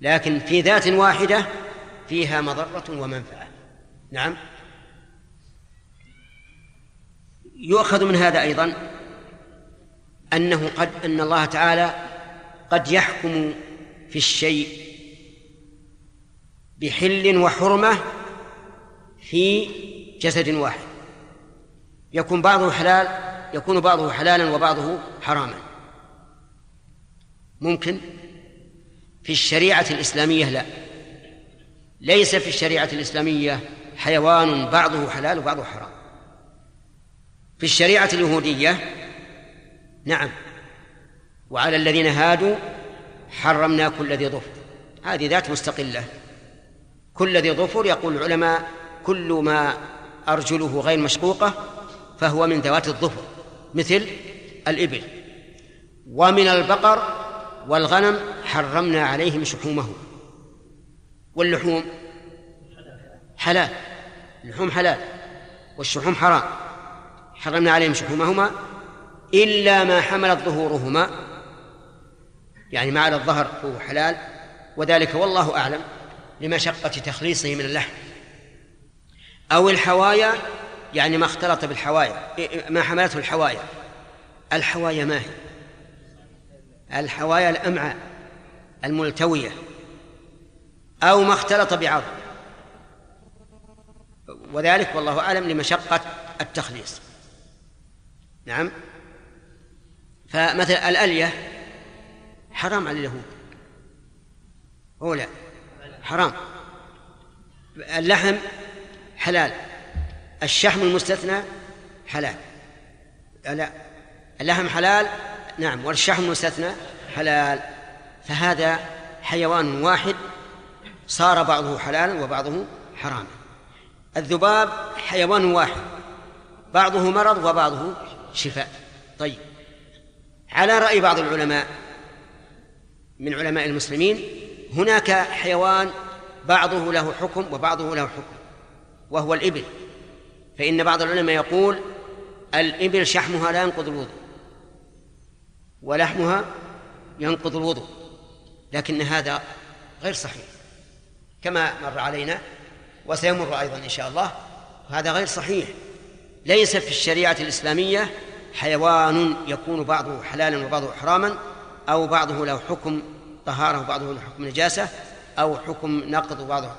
لكن في ذات واحدة فيها مضرة ومنفعة. نعم. يؤخذ من هذا أيضا أنه قد أن الله تعالى قد يحكم في الشيء بحل وحرمة في جسد واحد. يكون بعضه حلال يكون بعضه حلالا وبعضه حراما. ممكن؟ في الشريعة الإسلامية لا. ليس في الشريعة الإسلامية حيوان بعضه حلال وبعضه حرام. في الشريعة اليهودية نعم. وعلى الذين هادوا حرمنا كل ذي ظفر. هذه ذات مستقلة. كل ذي ظفر يقول العلماء كل ما أرجله غير مشقوقة فهو من ذوات الظفر مثل الإبل. ومن البقر والغنم حرمنا عليهم شحومه واللحوم حلال اللحوم حلال والشحوم حرام. حرمنا عليهم شحومهما إلا ما حملت ظهورهما. يعني ما على الظهر هو حلال وذلك والله أعلم لمشقة تخليصه من اللحم. أو الحوايا يعني ما اختلط بالحوايا ما حملته الحوايا. الحوايا ما هي؟ الحوايا الأمعاء الملتوية أو ما اختلط بعظم. وذلك والله أعلم لمشقة التخليص. نعم؟ فمثل الألية حرام على اليهود. هو لا حرام. اللحم حلال. الشحم المستثنى حلال. لا اللحم حلال نعم والشحم المستثنى حلال. فهذا حيوان واحد صار بعضه حلالا وبعضه حراما الذباب حيوان واحد بعضه مرض وبعضه شفاء. طيب على رأي بعض العلماء من علماء المسلمين هناك حيوان بعضه له حكم وبعضه له حكم وهو الإبل. فإن بعض العلماء يقول الإبل شحمها لا ينقض الوضوء ولحمها ينقض الوضوء لكن هذا غير صحيح. كما مر علينا وسيمر أيضا إن شاء الله هذا غير صحيح. ليس في الشريعة الإسلامية حيوان يكون بعضه حلالا وبعضه حراما أو بعضه له حكم طهارة وبعضه له حكم نجاسة أو حكم نقض وبعضه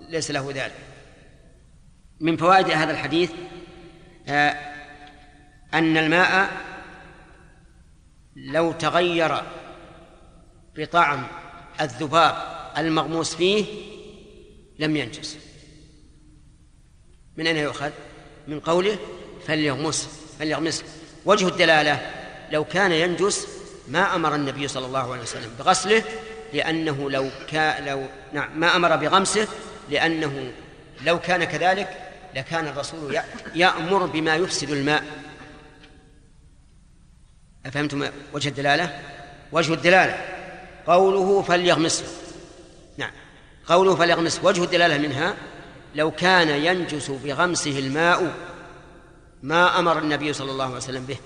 ليس له ذلك. من فوائد هذا الحديث آه، أن الماء لو تغير بطعم الذباب المغموس فيه لم ينجس من أين يؤخذ؟ من قوله فليغمس فليغمس وجه الدلالة لو كان ينجس ما أمر النبي صلى الله عليه وسلم بغسله لأنه لو كان لو نعم ما أمر بغمسه لأنه لو كان كذلك لكان الرسول يأمر بما يفسد الماء. أفهمتم وجه الدلالة؟ وجه الدلالة. قوله فليغمسه. نعم. قوله فليغمس وجه الدلالة منها لو كان ينجس بغمسه الماء ما أمر النبي صلى الله عليه وسلم به.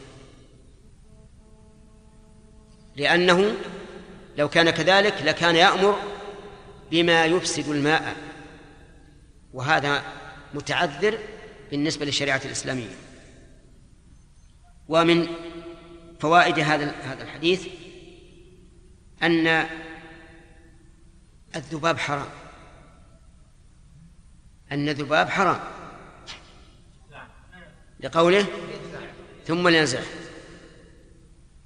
لأنه لو كان كذلك لكان يأمر بما يفسد الماء. وهذا متعذر بالنسبة للشريعة الإسلامية. ومن فوائد هذا هذا الحديث أن الذباب حرام. أن الذباب حرام. لقوله ثم لينزع.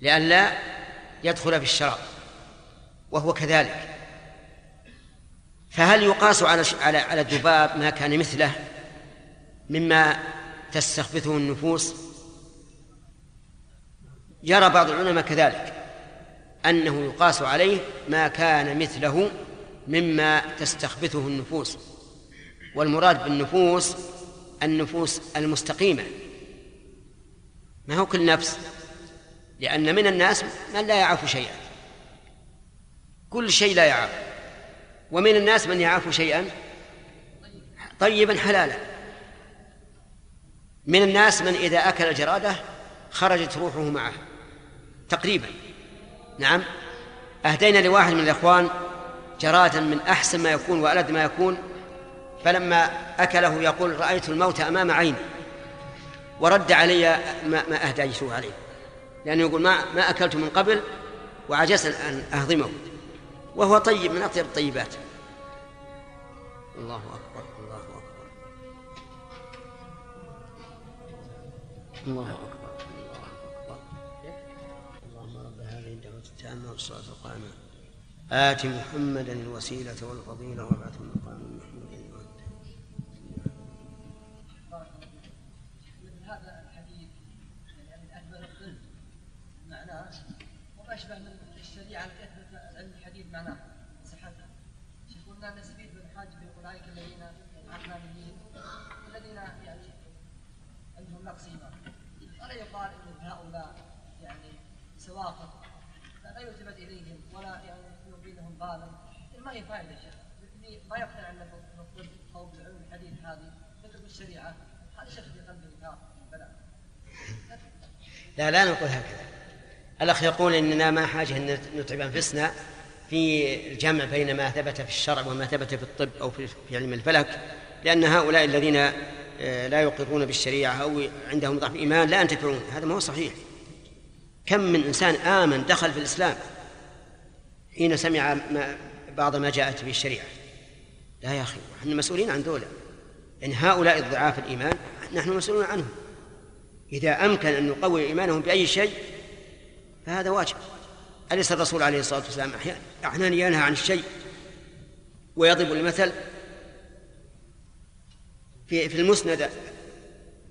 لئلا يدخل في الشراب. وهو كذلك. فهل يقاس على على على الذباب ما كان مثله؟ مما تستخبثه النفوس. يرى بعض العلماء كذلك أنه يقاس عليه ما كان مثله مما تستخبثه النفوس. والمراد بالنفوس النفوس المستقيمة. ما هو كل نفس؟ لأن من الناس من لا يعرف شيئا. كل شيء لا يعرف. ومن الناس من يعرف شيئا؟ طيبا حلالا. من الناس من إذا أكل الجرادة خرجت روحه معه. تقريبا. نعم. أهدينا لواحد من الإخوان جرادا من أحسن ما يكون وألد ما يكون فلما أكله يقول رأيت الموت أمام عيني. ورد علي ما, ما أهديته عليه. لأنه يقول ما ما أكلت من قبل وعجزت أن أهضمه. وهو طيب من أطيب الطيبات. الله أكبر. الله أكبر. الله أكبر اللهم رب هذه الدعوة التامة والصلاة القائمة. آت محمدا الوسيلة والفضيلة وابعثه مقام محمود هذا الحديث يعني من أكبر الظلم معناه وما أشبه من الشريعة التي أثبت علم الحديث معناه صحتها شيخ قلنا نستفيد من الحاج بأولئك الذين عقلانيين الذين يعني عندهم نقص إيمان ولا يقال أن هؤلاء يعني سواقط لا يلتفت إليهم ولا يعني يلقي لهم بالا ما هي فائدة شيخ اللي ما يقتنع أن الطب أو بعلم الحديث هذه مثل الشريعة هذا شيخ في قلبه نار بلاء لا لا نقول هكذا. الأخ يقول إننا ما حاجة أن نتعب أنفسنا في الجمع بين ما ثبت في الشرع وما ثبت في الطب أو في علم الفلك لأن هؤلاء الذين آه، لا يقرون بالشريعة أو عندهم ضعف إيمان لا ينتفعون. هذا ما هو صحيح. كم من إنسان آمن دخل في الإسلام حين سمع ما بعض ما جاءت به الشريعة. لا يا أخي نحن مسؤولين عن دولة يعني هؤلاء الضعاف الإيمان نحن مسؤولون عنهم. إذا أمكن أن نقوي إيمانهم بأي شيء فهذا واجب. أليس الرسول عليه الصلاة والسلام أحيانا ينهى عن الشيء ويضرب المثل؟ في في المسند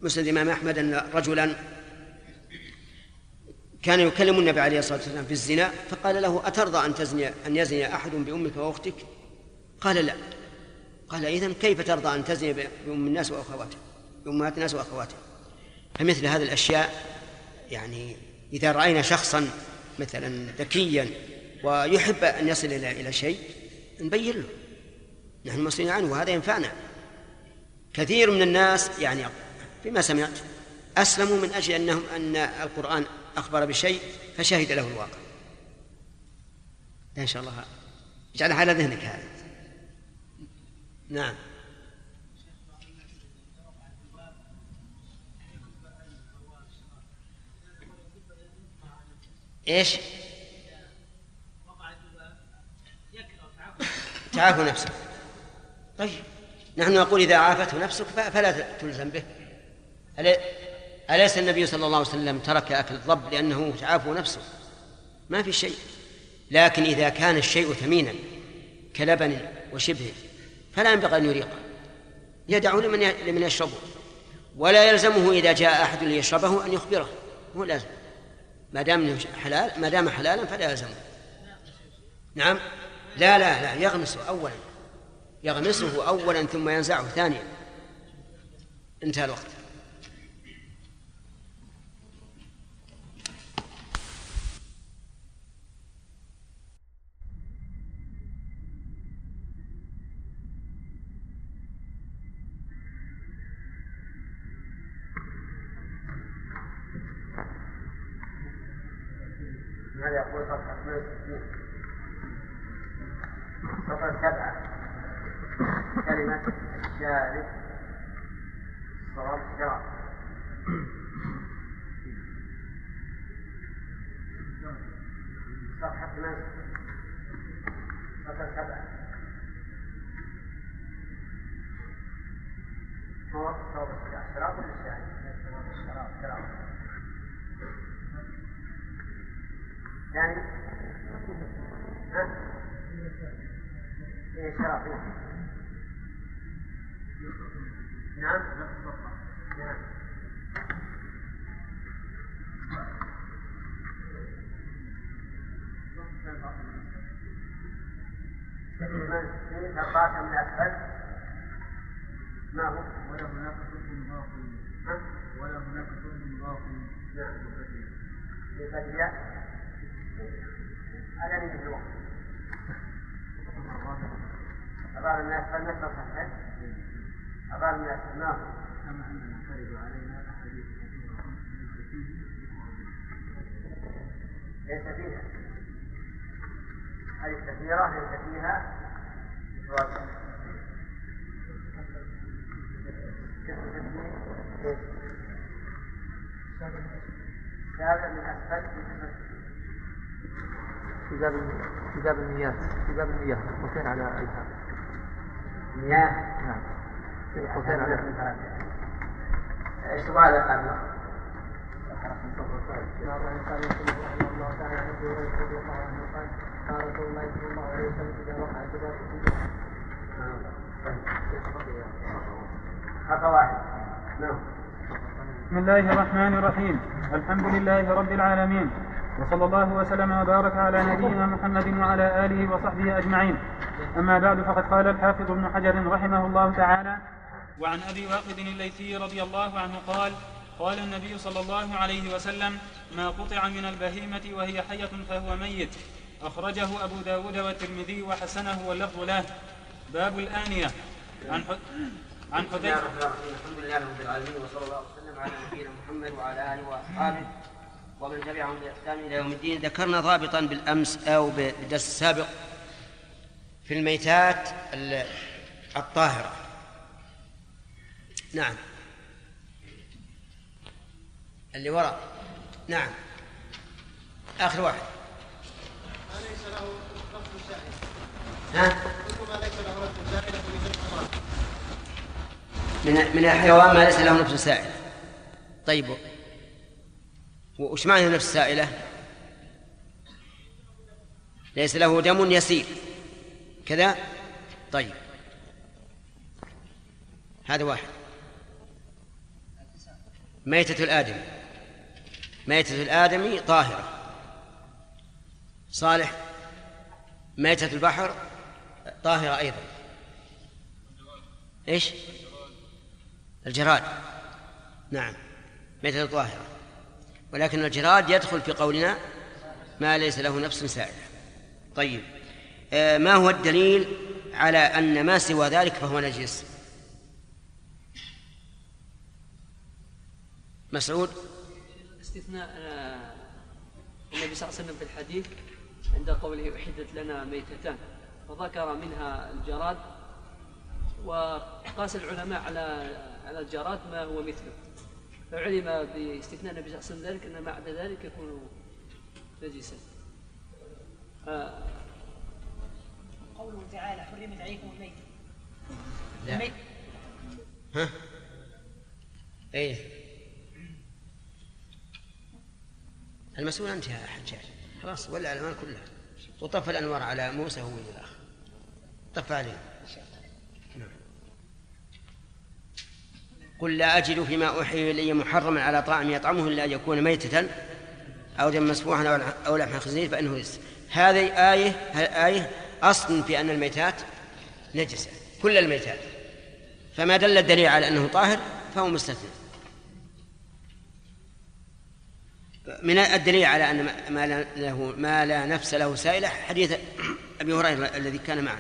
مسند الإمام أحمد أن رجلا كان يكلم النبي عليه الصلاة والسلام في الزنا فقال له أترضى أن تزني أن يزني أحد بأمك وأختك؟ قال لا. قال إذن كيف ترضى أن تزني بأم الناس وأخواتها بأمهات الناس وأخواتها فمثل هذه الأشياء يعني إذا رأينا شخصا مثلا ذكيا ويحب أن يصل إلى إلى شيء نبين له. نحن مسؤولين عنه وهذا ينفعنا. كثير من الناس يعني فيما سمعت أسلموا من أجل أنهم أن القرآن أخبر بشيء فشهد له الواقع. إن شاء الله. اجعلها على ذهنك هذا نعم. إيش؟ تعافوا نفسك. طيب. نحن نقول إذا عافته نفسك فلا تلزم به. أليس النبي صلى الله عليه وسلم ترك أكل الضب لأنه تعافوا نفسه؟ ما في شيء. لكن إذا كان الشيء ثمينا كلبن وشبهه فلا ينبغي أن يريقه. يدعه لمن لمن يشربه. ولا يلزمه إذا جاء أحد ليشربه أن يخبره. هو لازم. ما دام حلال ما دام حلالا فلا يلزمه. نعم؟ لا لا لا يغمسه أولا. يغمسه أولا ثم ينزعه ثانيا. انتهى الوقت. ماذا يقول صفحة 160 صفحة سبعة. كلمة الشارع صواب الشرع صفحة 8 صفحة سبعة. هو صواب الشرع شراب ولا الشارع؟ شراب شراب يعني ها؟ إيه شرف نعم. نعم. من أربعة من أسفل ما هو؟ ولا هناك ثلث باقي. ولا هناك ثلث باقي. نعم. لفتح هذا من الوقت. أبار الناس فلنسى صحيح؟ أبار الناس ما كما أننا ترد علينا أحاديث كثيرة ليس فيها. هذه كثيرة ليس فيها إفراد سابع من أسفل. في باب في باب المياه في باب المياه قوسين على ايسر مياه نعم. قوسين على إيش تبغى هذا قبل؟ قال رسول الله صلى الله عليه وسلم اذا وقع واحد نعم بسم الله الرحمن الرحيم. الحمد لله رب العالمين. وصلى الله وسلم وبارك على نبينا محمد وعلى آله وصحبه أجمعين. أما بعد فقد قال الحافظ ابن حجر رحمه الله تعالى وعن أبي واقد الليثي رضي الله عنه قال قال النبي صلى الله عليه وسلم ما قطع من البهيمة وهي حية فهو ميت. أخرجه أبو داود والترمذي وحسنه واللفظ له. باب الآنية. عن. عن حذيفة. الحمد لله رب العالمين وصلى الله وسلم على نبينا محمد وعلى آله وأصحابه. ومن تبعهم باحسان إلى يوم الدين ذكرنا ضابطا بالأمس أو بالدرس السابق في الميتات ال- الطاهرة. نعم. اللي وراء. نعم. آخر واحد. أليس له سائل ها؟ سائل من من الحيوان ما ليس له نفس سائلة طيب. وش معنى نفس سائلة؟ ليس له دم يسيل كذا؟ طيب. هذا واحد. ميتة الآدمي. ميتة الآدمي طاهرة. صالح. ميتة البحر طاهرة أيضا. إيش؟ الجراد. نعم. ميتة طاهرة ولكن الجراد يدخل في قولنا ما ليس له نفس سائلة. طيب آه ما هو الدليل على أن ما سوى ذلك فهو نجس؟ مسعود؟ استثناء آه، النبي صلى الله عليه وسلم في الحديث عند قوله أحدت لنا ميتتان وذكر منها الجراد وقاس العلماء على على الجراد ما هو مثله. فعلم باستثناء النبي صلى الله عليه وسلم ذلك أن ما عدا ذلك يكون نجسا. آه، قوله تعالى حرمت عليكم الميت لا. الميت ها؟ إيه. المسؤول انت يا حجاج خلاص ولع الأمان كلها. وطفى الأنوار على موسى هو الأخ طفى عليه نعم. قل لا أجد فيما أوحي إلي محرما على طاعم يطعمه إلا أن يكون ميتة أو دم مسفوحا أو- لحم خنزير فإنه رجس هذه آية آية أصل في أن الميتات نجسة كل الميتات. فما دل الدليل على أنه طاهر فهو مستثنى. من الدليل على أن ما لا له ما لا نفس له سائلة حديث أبي هريرة الذي كان معنا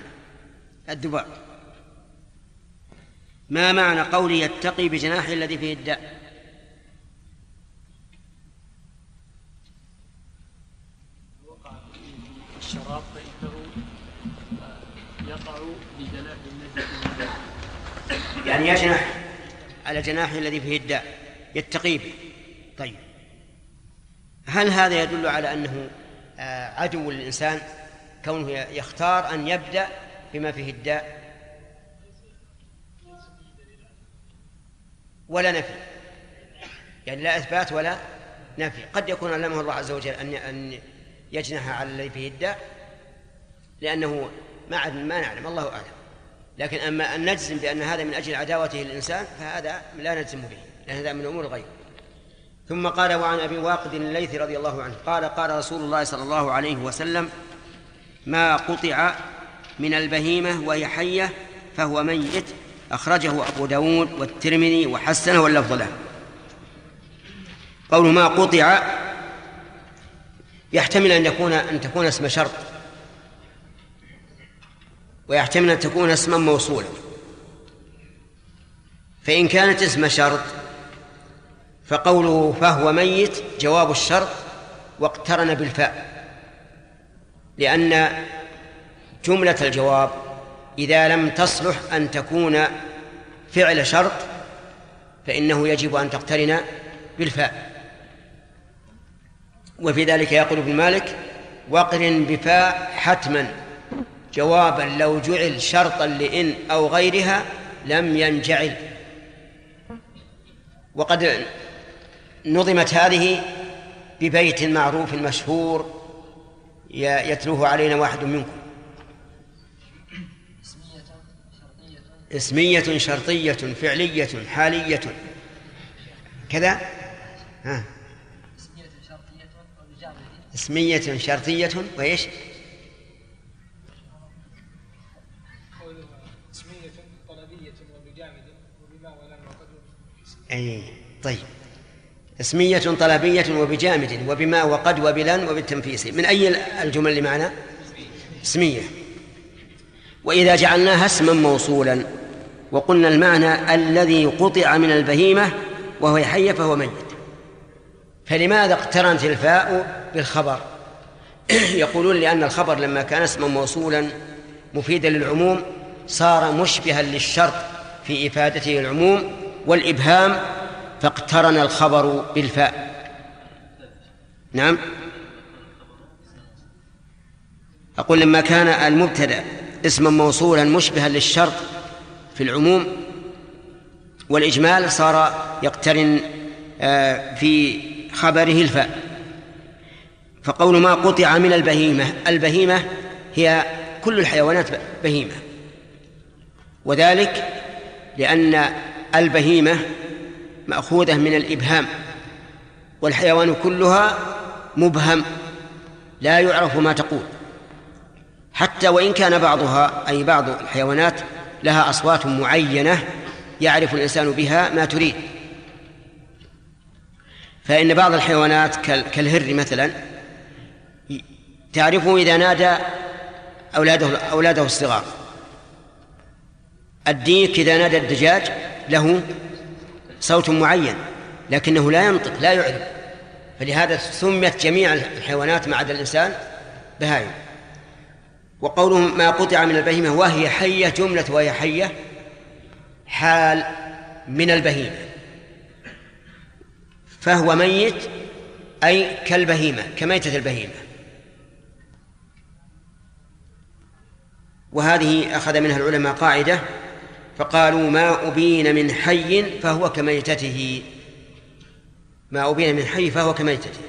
الذباب ما معنى قولي يتقي بجناحه الذي فيه الداء؟ الشراب فإنه آه، يقع بجناح النجس يعني يجنح على جناحه الذي فيه الداء يتقي به. طيب. هل هذا يدل على أنه آه، عدو للإنسان؟ كونه يختار أن يبدأ بما فيه الداء؟ ولا نفي. يعني لا إثبات ولا نفي. قد يكون علمه الله عز وجل أن أن يجنح على الذي فيه الداء لأنه ما ما نعلم الله أعلم. لكن أما أن نجزم بأن هذا من أجل عداوته للإنسان فهذا لا نجزم به لأن هذا من أمور الغيب ثم قال وعن أبي واقد الليثي رضي الله عنه قال قال رسول الله صلى الله عليه وسلم ما قطع من البهيمة وهي حية فهو ميت أخرجه أبو داود والترمذي وحسنه واللفظ له. قول ما قطع يحتمل أن يكون أن تكون اسم شرط. ويحتمل أن تكون اسما موصولا. فإن كانت اسم شرط فقوله فهو ميت جواب الشرط واقترن بالفاء. لأن جملة الجواب إذا لم تصلح أن تكون فعل شرط فإنه يجب أن تقترن بالفاء. وفي ذلك يقول ابن مالك واقرن بفاء حتما جوابا لو جعل شرطا لإن أو غيرها لم ينجعل. وقد نظمت هذه ببيت معروف مشهور يتلوه علينا واحد منكم. اسمية شرطية فعلية حالية. كذا؟ ها. اسمية شرطية وإيش؟ أي طيب. اسمية طلبية وبجامد وبما وقد وبلن وبالتنفيس. من أي الجمل اللي معنا اسمية. وإذا جعلناها اسما موصولا. وقلنا المعنى الذي قطع من البهيمة وهو حي فهو ميت. فلماذا اقترنت الفاء بالخبر؟ يقولون لأن الخبر لما كان اسما موصولا مفيدا للعموم صار مشبها للشرط في إفادته العموم والإبهام فاقترن الخبر بالفاء. نعم؟ أقول لما كان المبتدأ اسما موصولا مشبها للشرط في العموم والإجمال صار يقترن آه، في خبره الفاء فقول ما قطع من البهيمة البهيمة هي كل الحيوانات بهيمة. وذلك لأن البهيمة مأخوذة من الإبهام والحيوان كلها مبهم لا يعرف ما تقول. حتى وإن كان بعضها أي بعض الحيوانات لها أصوات معينة يعرف الإنسان بها ما تريد. فإن بعض الحيوانات كالهر مثلا تعرفه إذا نادى أولاده أولاده الصغار. الديك إذا نادى الدجاج له صوت معين لكنه لا ينطق لا يعرف. فلهذا سميت جميع الحيوانات ما عدا الإنسان بهائم وقوله ما قطع من البهيمة وهي حية جملة وهي حية حال من البهيمة. فهو ميت أي كالبهيمة كميتة البهيمة. وهذه أخذ منها العلماء قاعدة فقالوا ما أبين من حي فهو كميتته. ما أبين من حي فهو كميتته.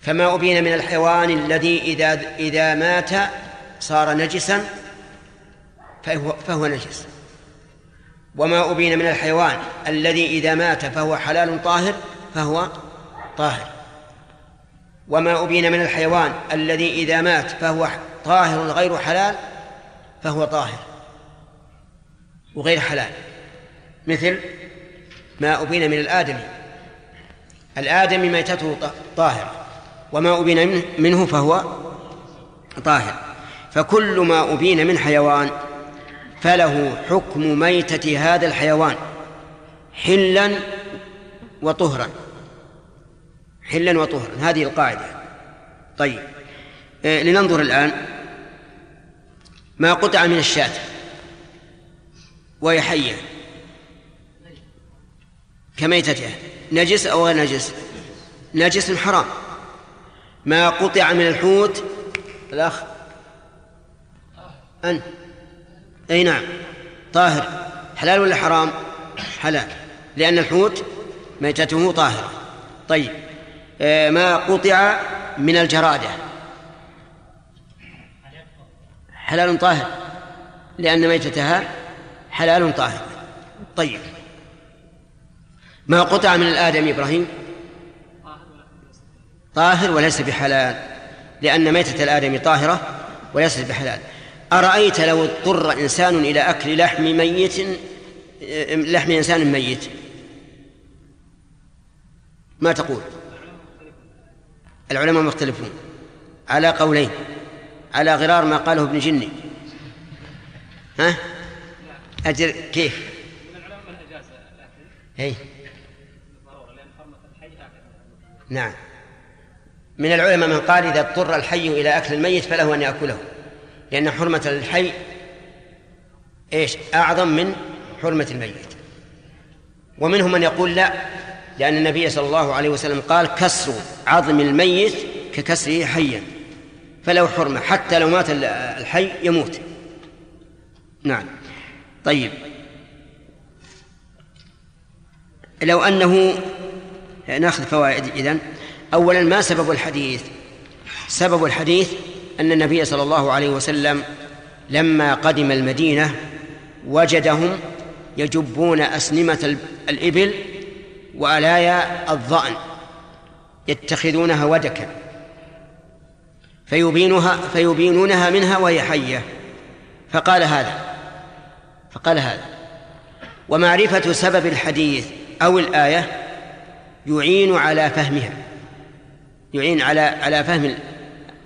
فما أبين من الحيوان الذي إذا إذا مات صار نجسا فهو, فهو نجس. وما أبين من الحيوان الذي إذا مات فهو حلال طاهر فهو طاهر. وما أبين من الحيوان الذي إذا مات فهو طاهر غير حلال فهو طاهر وغير حلال. مثل ما أبين من الآدمي. الآدمي ميتته طاهرة. وما أبين منه فهو طاهر. فكل ما أبين من حيوان فله حكم ميتة هذا الحيوان حلا وطهرا. حلا وطهرا. هذه القاعدة. طيب. آه لننظر الآن ما قطع من الشاة وهي حية. كميتتها. نجس أو غير نجس؟ نجس حرام. ما قطع من الحوت. الأخ. أنت أي نعم. طاهر. حلال ولا حرام؟ حلال. لأن الحوت ميتته طاهرة. طيب. آه، ما قطع من الجرادة؟ حلال طاهر. لأن ميتتها حلال طاهر. طيب. ما قطع من الآدم إبراهيم؟ طاهر وليس بحلال لأن ميتة الآدم طاهرة وليست بحلال. أرأيت لو اضطر إنسان إلى أكل لحم ميت لحم إنسان ميت؟ ما تقول؟ العلماء مختلفون. على قولين على غرار ما قاله ابن جني. ها؟ أجر كيف؟ أي نعم. من العلماء من قال إذا اضطر الحي إلى أكل الميت فله أن يأكله. لأن حرمة الحي إيش؟ أعظم من حرمة الميت. ومنهم من يقول لا لأن النبي صلى الله عليه وسلم قال كسر عظم الميت ككسره حيا. فله حرمة حتى لو مات الحي يموت. نعم. طيب. لو أنه نأخذ فوائد إذن. أولا ما سبب الحديث؟ سبب الحديث أن النبي صلى الله عليه وسلم لما قدم المدينة وجدهم يجبون أسنمة الإبل وألايا الظأن يتخذونها ودكا فيبينها فيبينونها منها وهي حية. فقال هذا فقال هذا. ومعرفة سبب الحديث أو الآية يعين على فهمها. يعين على على فهم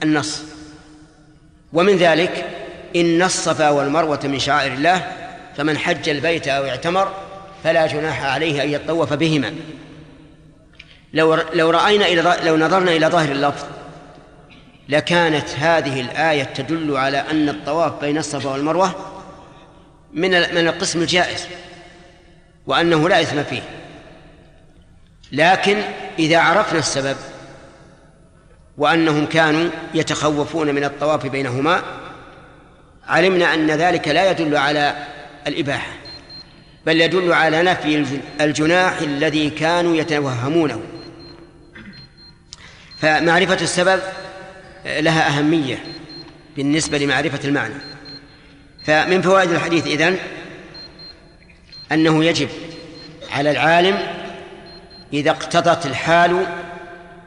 النص. ومن ذلك إن الصفا والمروة من شعائر الله فمن حج البيت أو اعتمر فلا جناح عليه أن يطوف بهما. لو لو رأينا إلى لو نظرنا إلى ظاهر اللفظ لكانت هذه الآية تدل على أن الطواف بين الصفا والمروة من من القسم الجائز وأنه لا إثم فيه. لكن إذا عرفنا السبب وأنهم كانوا يتخوفون من الطواف بينهما. علمنا أن ذلك لا يدل على الإباحة بل يدل على نفي الجناح الذي كانوا يتوهمونه. فمعرفة السبب لها أهمية بالنسبة لمعرفة المعنى. فمن فوائد الحديث إذن أنه يجب على العالم إذا اقتضت الحال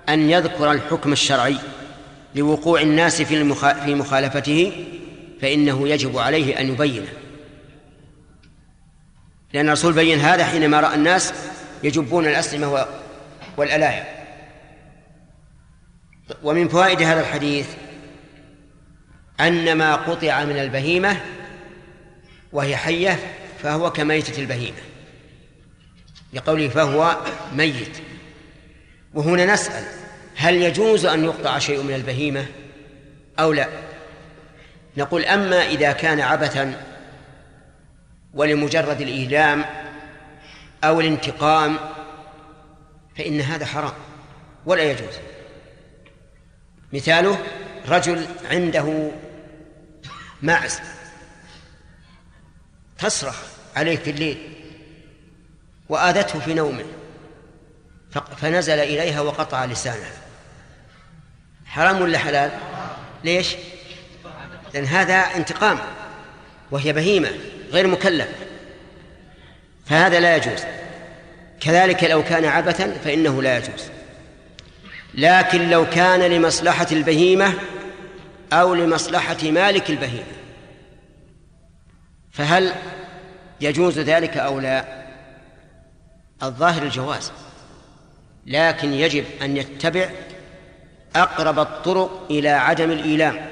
أن يذكر الحكم الشرعي لوقوع الناس في في مخالفته فإنه يجب عليه أن يبينه. لأن الرسول بين هذا حينما رأى الناس يجبون الأسلمة والألاعب ومن فوائد هذا الحديث أن ما قطع من البهيمة وهي حية فهو كميتة البهيمة. لقوله فهو ميت. وهنا نسأل هل يجوز أن يقطع شيء من البهيمة أو لا؟ نقول أما إذا كان عبثا ولمجرد الإيلام أو الانتقام فإن هذا حرام ولا يجوز. مثاله رجل عنده معز تصرخ عليه في الليل وآذته في نومه فنزل إليها وقطع لسانها. حرام ولا حلال؟ ليش؟ لأن هذا انتقام وهي بهيمة غير مكلف فهذا لا يجوز. كذلك لو كان عبثا فإنه لا يجوز. لكن لو كان لمصلحة البهيمة أو لمصلحة مالك البهيمة فهل يجوز ذلك أو لا؟ الظاهر الجواز. لكن يجب أن يتبع أقرب الطرق إلى عدم الإيلام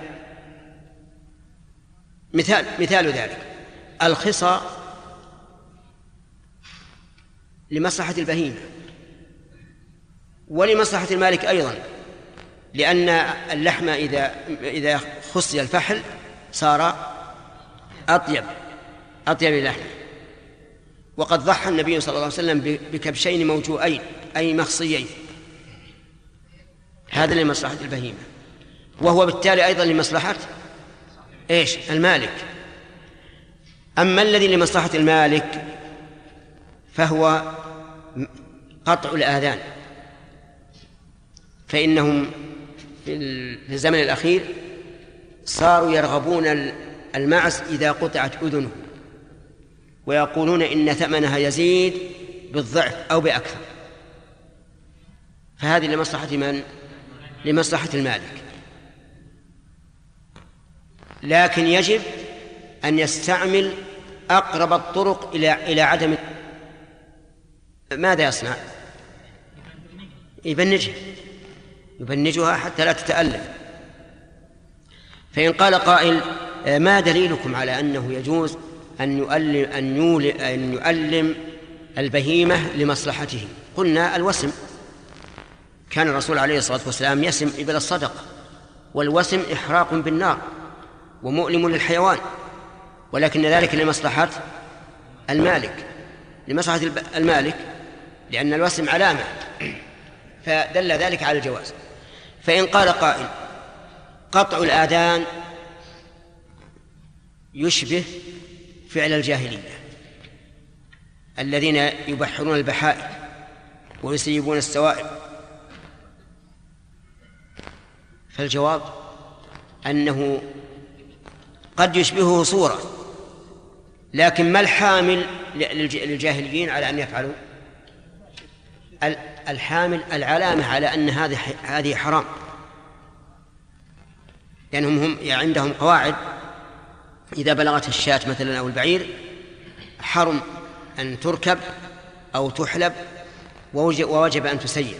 مثال مثال ذلك الخصى لمصلحة البهيمة ولمصلحة المالك أيضا لأن اللحم إذا إذا خصي الفحل صار أطيب أطيب اللحم وقد ضحى النبي صلى الله عليه وسلم بكبشين موجوئين أي مخصيين. هذا لمصلحة البهيمة. وهو بالتالي أيضا لمصلحة إيش؟ المالك. أما الذي لمصلحة المالك فهو قطع الآذان. فإنهم في الزمن الأخير صاروا يرغبون المعز إذا قطعت أذنه. ويقولون إن ثمنها يزيد بالضعف أو بأكثر. فهذه لمصلحة من؟ لمصلحة المالك. لكن يجب أن يستعمل أقرب الطرق إلى إلى عدم ماذا يصنع؟ يبنجها يبنجها حتى لا تتألم فإن قال قائل ما دليلكم على أنه يجوز أن يؤلم أن يؤلم البهيمة لمصلحته؟ قلنا الوسم. كان الرسول عليه الصلاة والسلام يسم إبل الصدقة والوسم إحراق بالنار ومؤلم للحيوان ولكن ذلك لمصلحة المالك لمصلحة المالك لأن الوسم علامة فدل ذلك على الجواز. فإن قال قائل قطع الآذان يشبه فعل الجاهلية الذين يبحرون البحائر ويسيبون السوائب فالجواب أنه قد يشبهه صورة لكن ما الحامل للجاهليين على أن يفعلوا؟ الحامل العلامة على أن هذه هذه حرام. لأنهم هم يعني عندهم قواعد. إذا بلغت الشاة مثلا أو البعير حرم أن تركب أو تحلب ووجب أن تسير.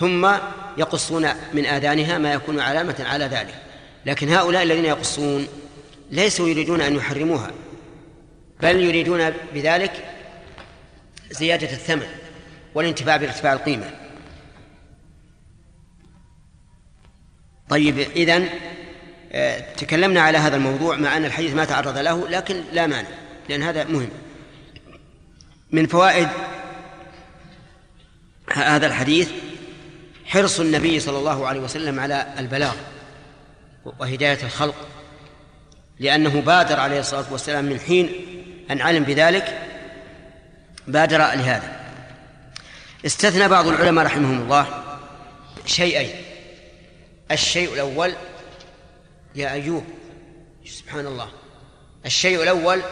ثم يقصون من آذانها ما يكون علامة على ذلك. لكن هؤلاء الذين يقصون ليسوا يريدون أن يحرموها بل يريدون بذلك زيادة الثمن والانتفاع بارتفاع القيمة. طيب إذن آه، تكلمنا على هذا الموضوع مع أن الحديث ما تعرض له لكن لا مانع لأن هذا مهم. من فوائد هذا الحديث حرص النبي صلى الله عليه وسلم على البلاغ وهداية الخلق لأنه بادر عليه الصلاة والسلام من حين أن علم بذلك بادر لهذا. استثنى بعض العلماء رحمهم الله شيئين. الشيء الأول يا أيوب سبحان الله. الشيء الأول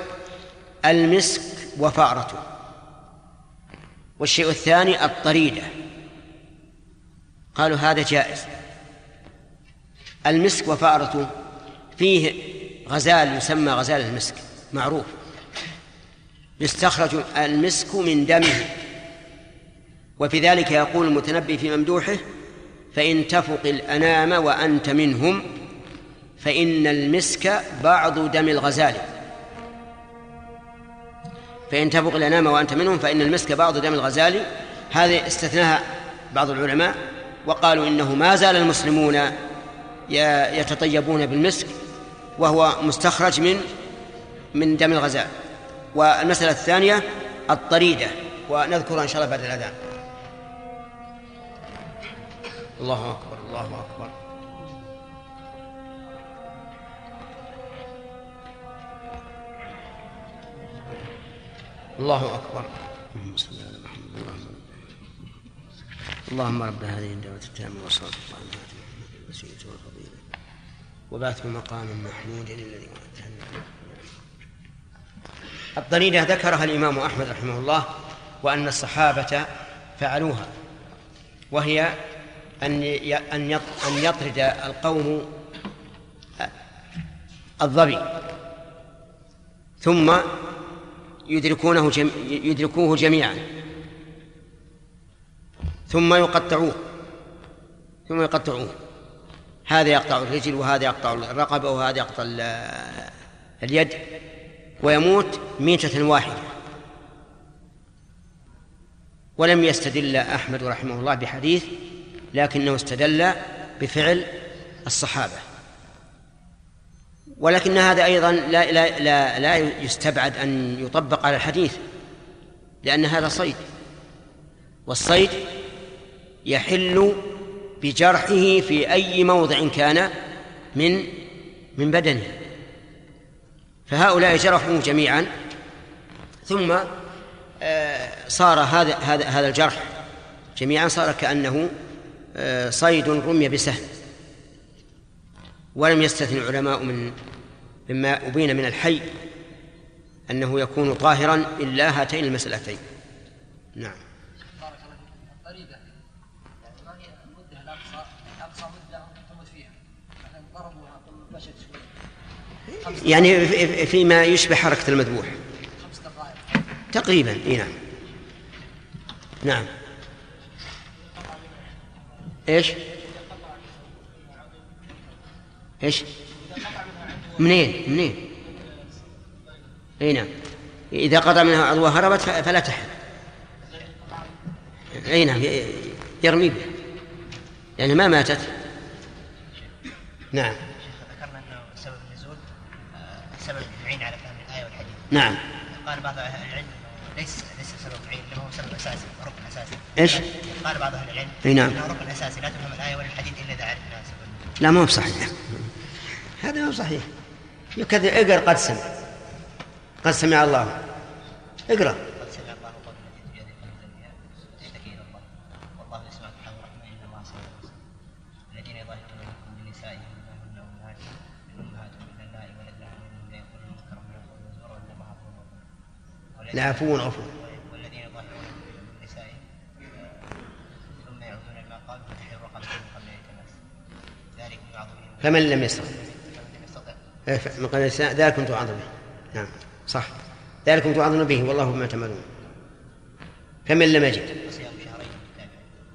المسك وفأرته. والشيء الثاني الطريدة. قالوا هذا جائز. المسك وفأرته فيه غزال يسمى غزال المسك معروف. يستخرج المسك من دمه. وفي ذلك يقول المتنبي في ممدوحه فإن تفق الأنام وأنت منهم فإن المسك بعض دم الغزال. فإن تفق الأنام وأنت منهم فإن المسك بعض دم الغزال. هذه استثناها بعض العلماء. وقالوا إنه ما زال المسلمون يتطيبون بالمسك وهو مستخرج من من دم الغزال والمسألة الثانية الطريدة ونذكرها إن شاء الله بعد الأذان. الله أكبر الله أكبر. الله أكبر اللهم صل على محمد اللهم اللهم رب هذه الدعوة التامة والصلاة القائمة الوسيلة والفضيلة وبعث مقام محمود الذي وعدته الضريرة ذكرها الإمام أحمد رحمه الله وأن الصحابة فعلوها وهي أن أن أن يطرد القوم الظبي ثم يدركونه. يدركوه جميعا ثم يقطعوه. ثم يقطعوه. هذا يقطع الرجل وهذا يقطع الرقبة وهذا يقطع اليد ويموت ميتة واحدة. ولم يستدل أحمد رحمه الله بحديث لكنه استدل بفعل الصحابة. ولكن هذا أيضا لا, لا, لا, لا يستبعد أن يطبق على الحديث لأن هذا صيد. والصيد يحل بجرحه في أي موضع كان من من بدنه. فهؤلاء جرحوا جميعا. ثم آه، صار هذا هذا هذا الجرح جميعا صار كأنه آه، صيد رمي بسهم. ولم يستثن العلماء من مما أبين من الحي أنه يكون طاهرا إلا هاتين المسألتين. نعم. يعني فيما يشبه حركة المذبوح. تقريبا إي نعم. نعم. إيش؟ إيش؟ منين؟ منين؟ إي نعم. إذا قطع منها عضوها هربت فلا تحل إي نعم يرمي به يعني ما ماتت. نعم ذكرنا انه سبب النزول آه، سبب العين على فهم الآية والحديث. نعم. قال بعض أهل العلم ليس ليس سبب العين انه هو سبب أساسي ركن أساسي. إيش؟ قال بعض أهل العلم إي نعم. إنه ركن أساسي لا تفهم الآية ولا الحديث إلا إذا عرفنا سبب. لا ما هو بصحيح. هذا ما هو صحيح. يكذب اقرأ قد سمع. قد سمع الله. اقرأ. من عظيم فمن لم يستطع؟ إيه، من قبل الإسلام ذلكم توعظون به نعم صح. ذلكم توعظون به والله بما تعملون. فمن لم يجد؟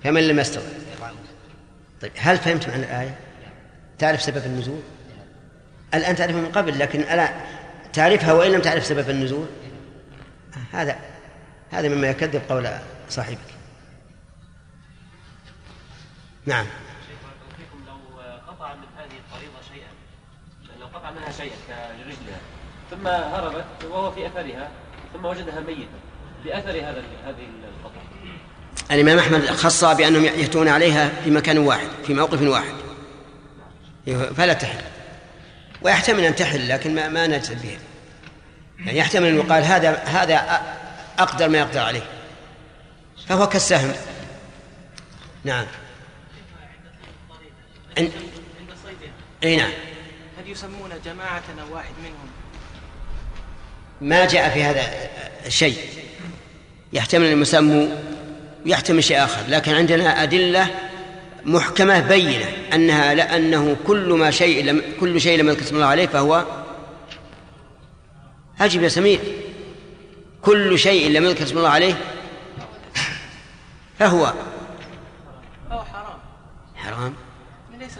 فمن لم يستطع؟ طيب هل فهمت معنى الآية؟ تعرف سبب النزول؟ الآن تعرفها من قبل لكن الآن تعرفها وإن لم تعرف سبب النزول؟ هذا هذا مما يكذب قول صاحبك. نعم. لو قطع من هذه الفريضة شيئا لو قطع منها شيئا كرجلها ثم هربت وهو في أثرها ثم وجدها ميتة بأثر هذا هذه القطع الإمام أحمد خص بأنهم يأتون عليها في مكان واحد في موقف واحد. فلا تحل. ويحتمل أن تحل لكن ما, ما نجزم بها. يعني يحتمل أن يقال هذا هذا أقدر ما يقدر عليه. فهو كالسهم. نعم. عند إي نعم. هل يسمون جماعة أو واحد منهم؟ ما جاء في هذا شيء. يحتمل أن يسموا يحتمل شيء آخر. لكن عندنا أدلة محكمة بينة أنها لأنه كل ما شيء لم كل شيء لم يذكر الله عليه فهو أجب يا سمير. كل شيء لم يذكر اسم الله عليه. فهو. أو حرام. حرام. ليس.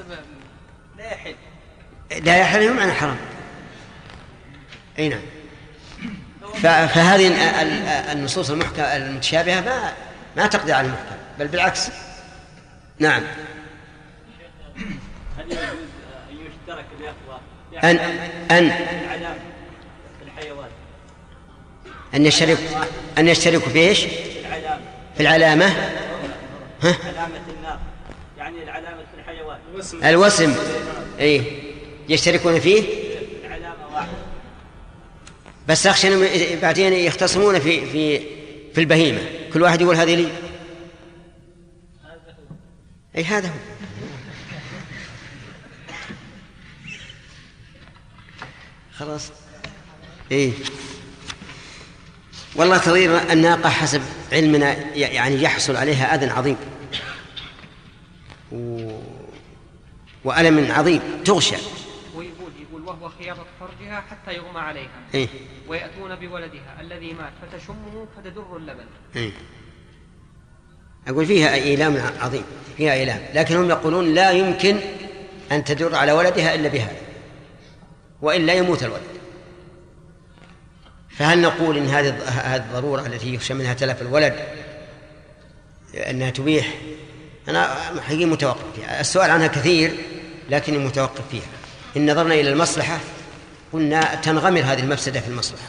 لا يحل. لا يحل معنى حرام. أي نعم. فهذه النصوص المحكمة المتشابهة ما ما تقضي على المحكم بل بالعكس. نعم. هل يجوز أن يشترك الإخوة أن أن في الحيوان أن يشتركوا أن يشتركوا في إيش؟ العلامة. في العلامة. ها؟ علامة النار. يعني العلامة في الحيوان. الوسم. اي يشتركون فيه؟ العلامة واحدة. بس أخشى أنهم بعدين يختصمون في في في البهيمة. كل واحد يقول هذه لي. إي هذا هو. خلاص. إيه والله تغيير الناقة حسب علمنا يعني يحصل عليها أذى عظيم. و... وألم عظيم تغشى. ويقول يقول وهو خياطة فرجها حتى يغمى عليها. إيه؟ ويأتون بولدها الذي مات فتشمه فتدر اللبن. إيه؟ أقول فيها إيلام عظيم فيها إيلام. لكن هم يقولون لا يمكن أن تدر على ولدها إلا بهذا وإلا يموت الولد. فهل نقول إن هذه هذه الضرورة التي يخشى منها تلف الولد أنها تبيح؟ أنا حقيقي متوقف فيها. السؤال عنها كثير لكني متوقف فيها. إن نظرنا إلى المصلحة قلنا تنغمر هذه المفسدة في المصلحة.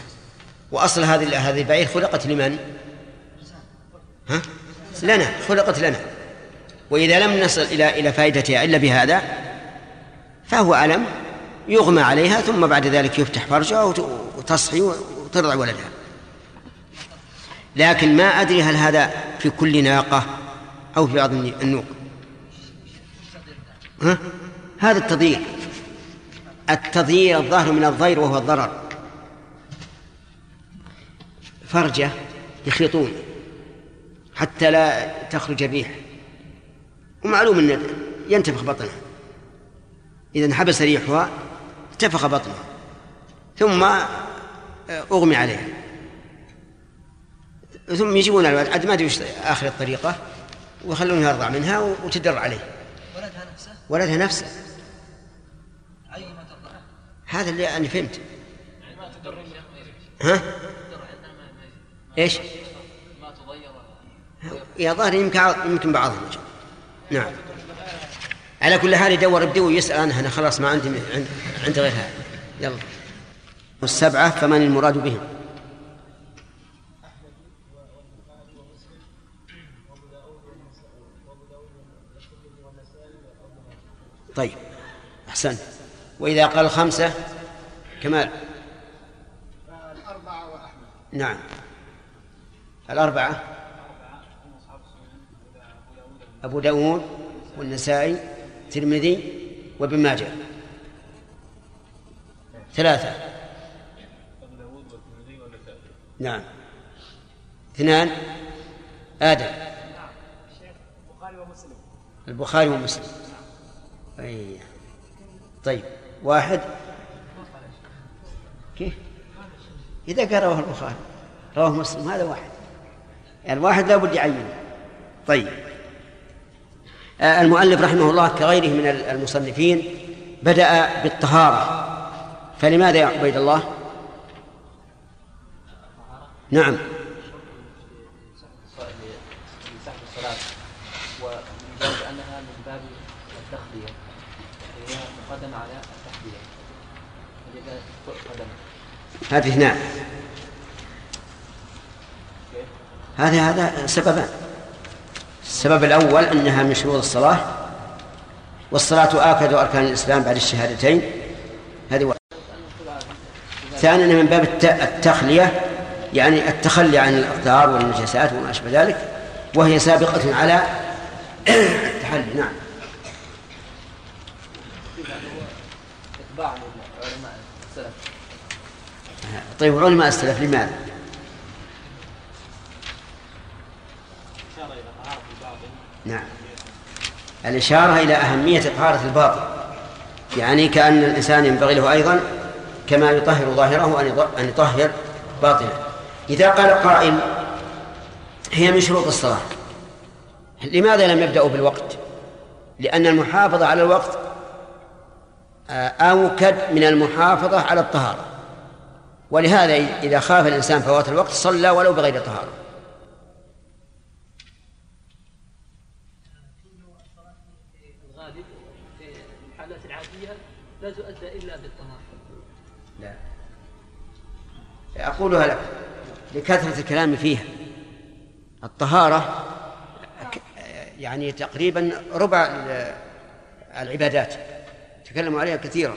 وأصل هذه هذه البعير خلقت لمن؟ ها؟ لنا خلقت لنا. وإذا لم نصل إلى إلى فائدتها إلا بهذا فهو ألم يغمى عليها ثم بعد ذلك يفتح فرجها وتصحي وترضع ولدها. لكن ما أدري هل هذا في كل ناقة أو في بعض النوق. ها؟ هذا التضيير التضيير الظاهر من الضير وهو الضرر. فرجة يخيطون حتى لا تخرج الريح. ومعلوم أن ينتفخ بطنها إذا حبس ريحها انتفخ بطنها ثم أغمي عليها ثم يجيبون الولد عاد ما أدري وش آخر الطريقة ويخلونه يرضع منها وتدر عليه. ولدها نفسه؟ ولدها نفسه. أي ما ترضعه؟ هذا اللي أنا فهمت. يعني ما تضر ها؟ إيش؟ ما تضير يا ظاهر يمكن يمكن بعضهم نعم. على كل حال يدور البدو ويسأل عنها أنا خلاص ما عندي عند عندي غير هذا يلا. والسبعة فمن المراد بهم؟ طيب أحسنت. وإذا قال خمسة كمال. الأربعة وأحمد. نعم. الأربعة. أبو داود والنسائي الترمذي وابن ماجه. ثلاثة. نعم. اثنان. آدم. البخاري ومسلم. البخاري ومسلم أي طيب. واحد. كيف؟ إذا قال رواه البخاري. رواه مسلم. هذا واحد. يعني الواحد لابد يعين طيب. آه، المؤلف رحمه الله كغيره من المصنفين بدأ بالطهارة. فلماذا يا عبيد الله؟ نعم. لصاحب الصلاة أنها من باب التخلية هي على هذه هذا هذا سببان. السبب الأول أنها من شروط الصلاة والصلاة آكد أركان الإسلام بعد الشهادتين. هذه واحدة. ثانيا من باب الت- التخلية يعني التخلي عن الأقدار والنجاسات وما أشبه ذلك وهي سابقة على التحلي. نعم. طيب علماء السلف لماذا؟ نعم. الإشارة إلى أهمية طهارة الباطن يعني كأن الإنسان ينبغي له أيضا كما يطهر ظاهره أن يطهر باطنه. إذا قال قائل هي من شروط الصلاة. لماذا لم يبدأوا بالوقت؟ لأن المحافظة على الوقت آه، أوكد من المحافظة على الطهارة. ولهذا إذا خاف الإنسان فوات الوقت صلى ولو بغير طهارة. لا. تؤدى إلا بالطهارة لا أقولها لك. لكثرة الكلام فيها. الطهارة يعني تقريبا ربع ال- العبادات. تكلموا عليها كثيرا.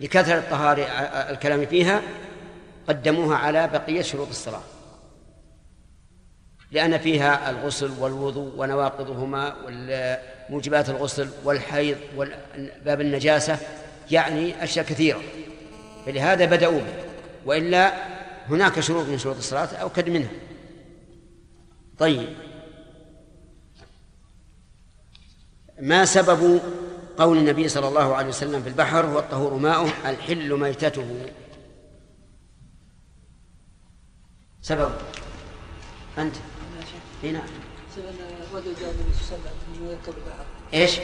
لكثرة الطهارة الكلام فيها قدموها على بقية شروط الصلاة. لأن فيها الغسل والوضوء ونواقضهما وموجبات الغسل والحيض وباب النجاسة يعني أشياء كثيرة. فلهذا بدأوا به وإلا هناك شروط من شروط الصلاة أوكد منها. طيب. ما سبب قول النبي صلى الله عليه وسلم في البحر هو الطهور ماؤه الحل ميتته؟ سبب. أنت. إي نعم. سأل رجل جاء النبي صلى الله عليه وسلم يركب البحر إيش؟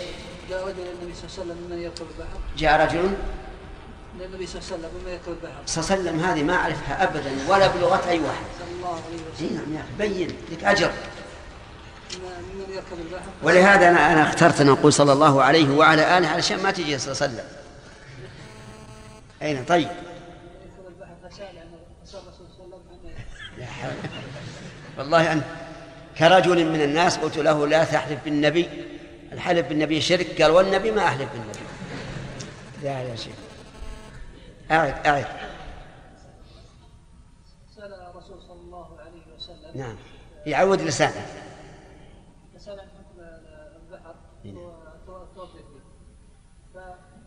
جاء رجل النبي صلى الله عليه وسلم ممن يركب البحر. جاء رجل للنبي صلى الله عليه وسلم صلى الله عليه وسلم هذه ما أعرفها أبدا ولا بلغة أي واحد. صلى الله عليه وسلم. نعم يا أخي بين لك أجر. ولهذا أنا أنا اخترت أن أقول صلى الله عليه وعلى آله علشان ما تجي صلى الله عليه وسلم. أين؟ طيب. والله أنت كرجل من الناس قلت له لا تحلف بالنبي الحلف بالنبي شرك. قال والنبي ما أحلف بالنبي. لا يا شيخ. أعد أعد سأل الرسول صلى الله عليه وسلم. نعم. يعود لسانه. فسأل عن حكم البحر. والتوضي فيه.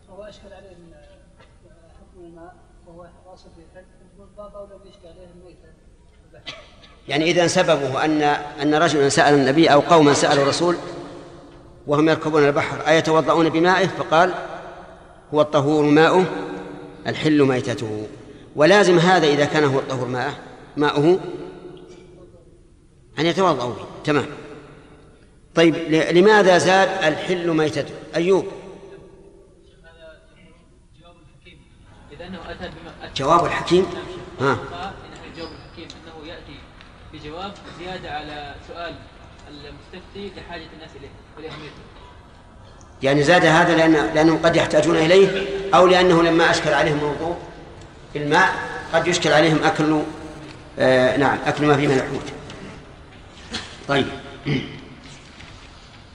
فهو أشكل عليه من حكم الماء. وهو في الحج. باب أو لم يشكل عليه الميتة يعني إذا سببه أن أن رجلا سأل النبي أو قوما سألوا الرسول وهم يركبون البحر أيتوضؤون بمائه؟ فقال هو الطهور ماؤه الحل ميتته. ولازم هذا إذا كان هو الطهور ماءه ماؤه أن يتوضأ به. تمام. طيب لماذا زاد الحل ميتته؟ أيوب. جواب الحكيم. ها. جواب الحكيم أنه يأتي بجواب زيادة على سؤال المستفتي لحاجة الناس إليه ولأهميته يعني زاد هذا لأن لأنهم قد يحتاجون إليه أو لأنه لما أشكل عليهم موضوع الماء قد يشكل عليهم أكل آه نعم أكل ما فيه من الحوت. طيب.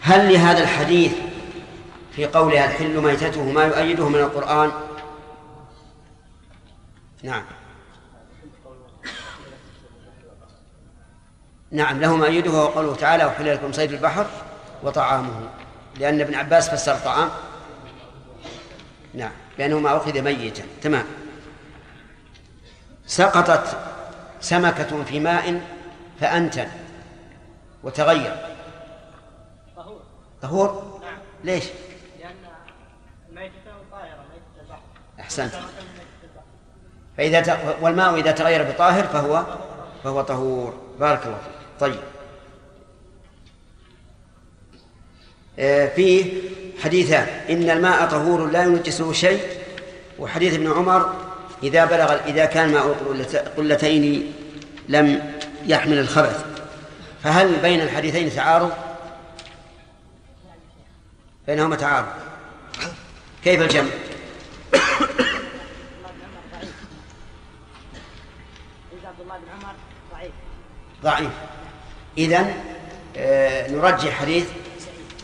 هل لهذا الحديث في قولها الحل ميتته ما يؤيده من القرآن؟ نعم. نعم له ما يؤيده وهو قوله تعالى وحل لكم صيد البحر وطعامه. لأن ابن عباس فسر طعام. نعم لأنه ما أخذ ميتا. تمام. سقطت سمكة في ماء فأنتن وتغير. طهور؟ طهور؟ نعم. ليش؟ لأن الميتة طائرة ميتة البحر أحسنت. فإذا ت... والماء إذا تغير بطاهر فهو فهو طهور. بارك الله فيك. طيب آه، فيه حديثان. إن الماء طهور لا ينجسه شيء. وحديث ابن عمر إذا بلغ إذا كان ماء قلت- قلتين لم يحمل الخبث. فهل بين الحديثين تعارض؟ بينهما تعارض. كيف الجمع؟ ضعيف. إذن آه، نرجح حديث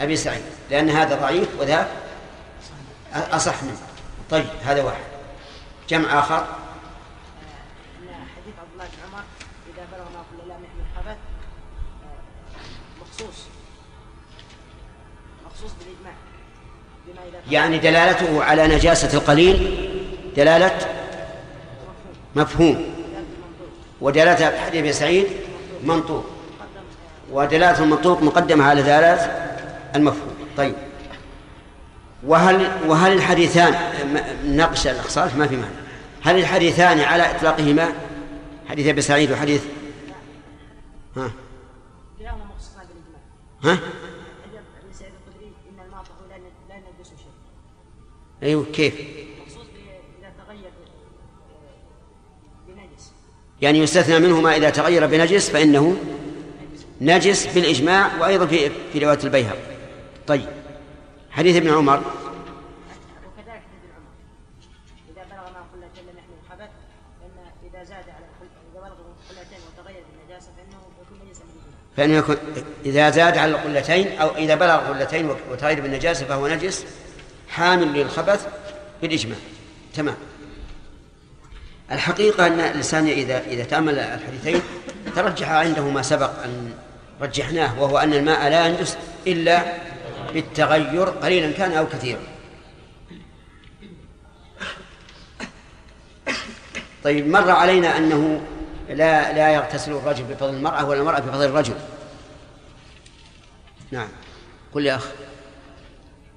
أبي سعيد لأن هذا ضعيف وذاك أصح منه. طيب هذا واحد. جمع آخر. حديث عبد الله بن عمر إذا بلغ ما كل لا يحمل الخبث آه، مخصوص. مخصوص إذا يعني دلالته على نجاسة القليل دلالة مفهوم. ودلالة حديث أبي سعيد منطوق. ودلالة المنطوق مقدمة على دلالة المفهوم. طيب. وهل وهل الحديثان نقش الأخصاص ما في معنى. هل الحديثان على إطلاقهما؟ حديث أبي سعيد وحديث ها؟ بالإجماع. ها؟ ابي أيوه كيف؟ إذا آه، يعني يستثنى منه ما إذا تغير بنجس فإنه نجس بالإجماع وأيضا في في رواية البيهقي. طيب. حديث ابن عمر. وكذلك حديث ابن عمر. إذا بلغ ما قلتين لم يحمل الخبث فإن إذا زاد على إذا بلغ قلتين وتغير بالنجاسه فإنه يكون نجسا بالاجماع فإنه يكون إذا زاد على القلتين أو إذا بلغ قلتين وتغير بالنجاسة فهو نجس حامل للخبث بالإجماع. تمام. الحقيقة أن الإنسان إذا إذا تأمل الحديثين ترجح عنده ما سبق أن رجحناه وهو أن الماء لا ينجس إلا بالتغير قليلا كان أو كثيرا. طيب مر علينا أنه لا لا يغتسل الرجل بفضل المرأة ولا المرأة بفضل الرجل. نعم. قل يا أخ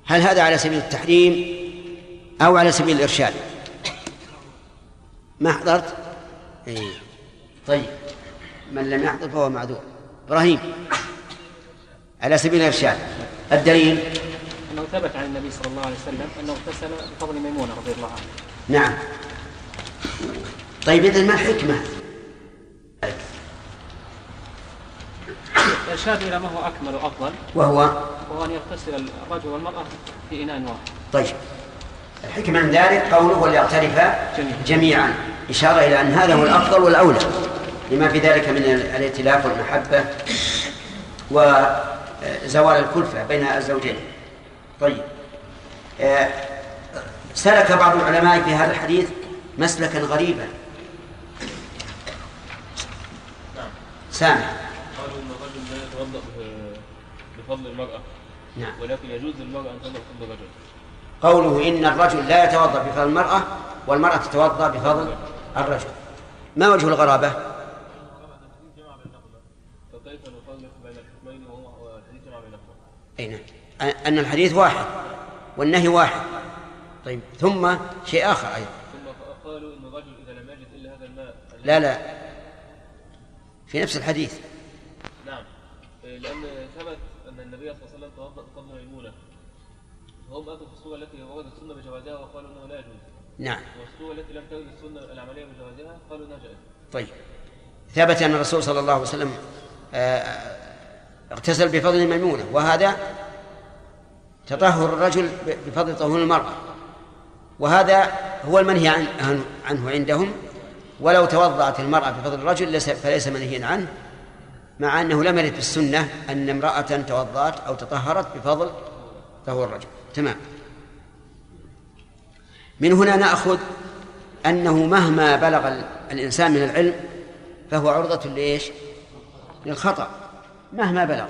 هل هذا على سبيل التحريم أو على سبيل الإرشاد؟ ما حضرت؟ إيه. طيب من لم يحضر فهو معذور. إبراهيم على سبيل الإرشاد. الدليل؟ أنه ثبت عن النبي صلى الله عليه وسلم أنه اغتسل بفضل ميمونة رضي الله عنها نعم. طيب إذن ما الحكمة؟ الارشاد إلى ما هو أكمل وأفضل. وهو؟ وهو أن يغتسل الرجل والمرأة في إناء واحد. طيب. الحكمة من ذلك قوله وليغترفا جميعا. إشارة إلى أن هذا هو الأفضل والأولى. لما في ذلك من ال- الائتلاف والمحبة وزوال الكلفة بين الزوجين. طيب. آه، سلك بعض العلماء في هذا الحديث مسلكا غريبا. سامع قالوا إن الرجل لا يتوضأ بفضل المرأة. نعم. ولكن يجوز للمرأة أن تتوضا بفضل الرجل. قوله إن الرجل لا يتوضأ بفضل المرأة والمرأة تتوضأ بفضل الرجل. ما وجه الغرابة؟ أي نعم. أن الحديث واحد والنهي واحد. طيب ثم شيء آخر أيضا. ثم قالوا إن الرجل إذا لم يجد إلا هذا الماء لا لا. في نفس الحديث. نعم. إيه، لأن ثبت أن النبي صلى الله عليه وسلم توضأ بفضل ميمونة. هم أتوا في الصورة التي وردت السنة بجوازها وقالوا إنه لا يجوز. نعم. والصورة التي لم ترد السنة العملية بجوازها قالوا إنها جائزة. طيب. ثبت أن الرسول صلى الله عليه وسلم آه، اغتسل بفضل ميمونة وهذا تطهر الرجل بفضل طهور المرأة. وهذا هو المنهي عن عن- عنه عندهم. ولو توضأت المرأة بفضل الرجل ليس- فليس منهيا عنه مع أنه لم يرد في السنة أن امرأة توضأت أو تطهرت بفضل طهور الرجل. تمام. من هنا نأخذ أنه مهما بلغ ال- الإنسان من العلم فهو عرضة لإيش؟ للخطأ. مهما بلغ.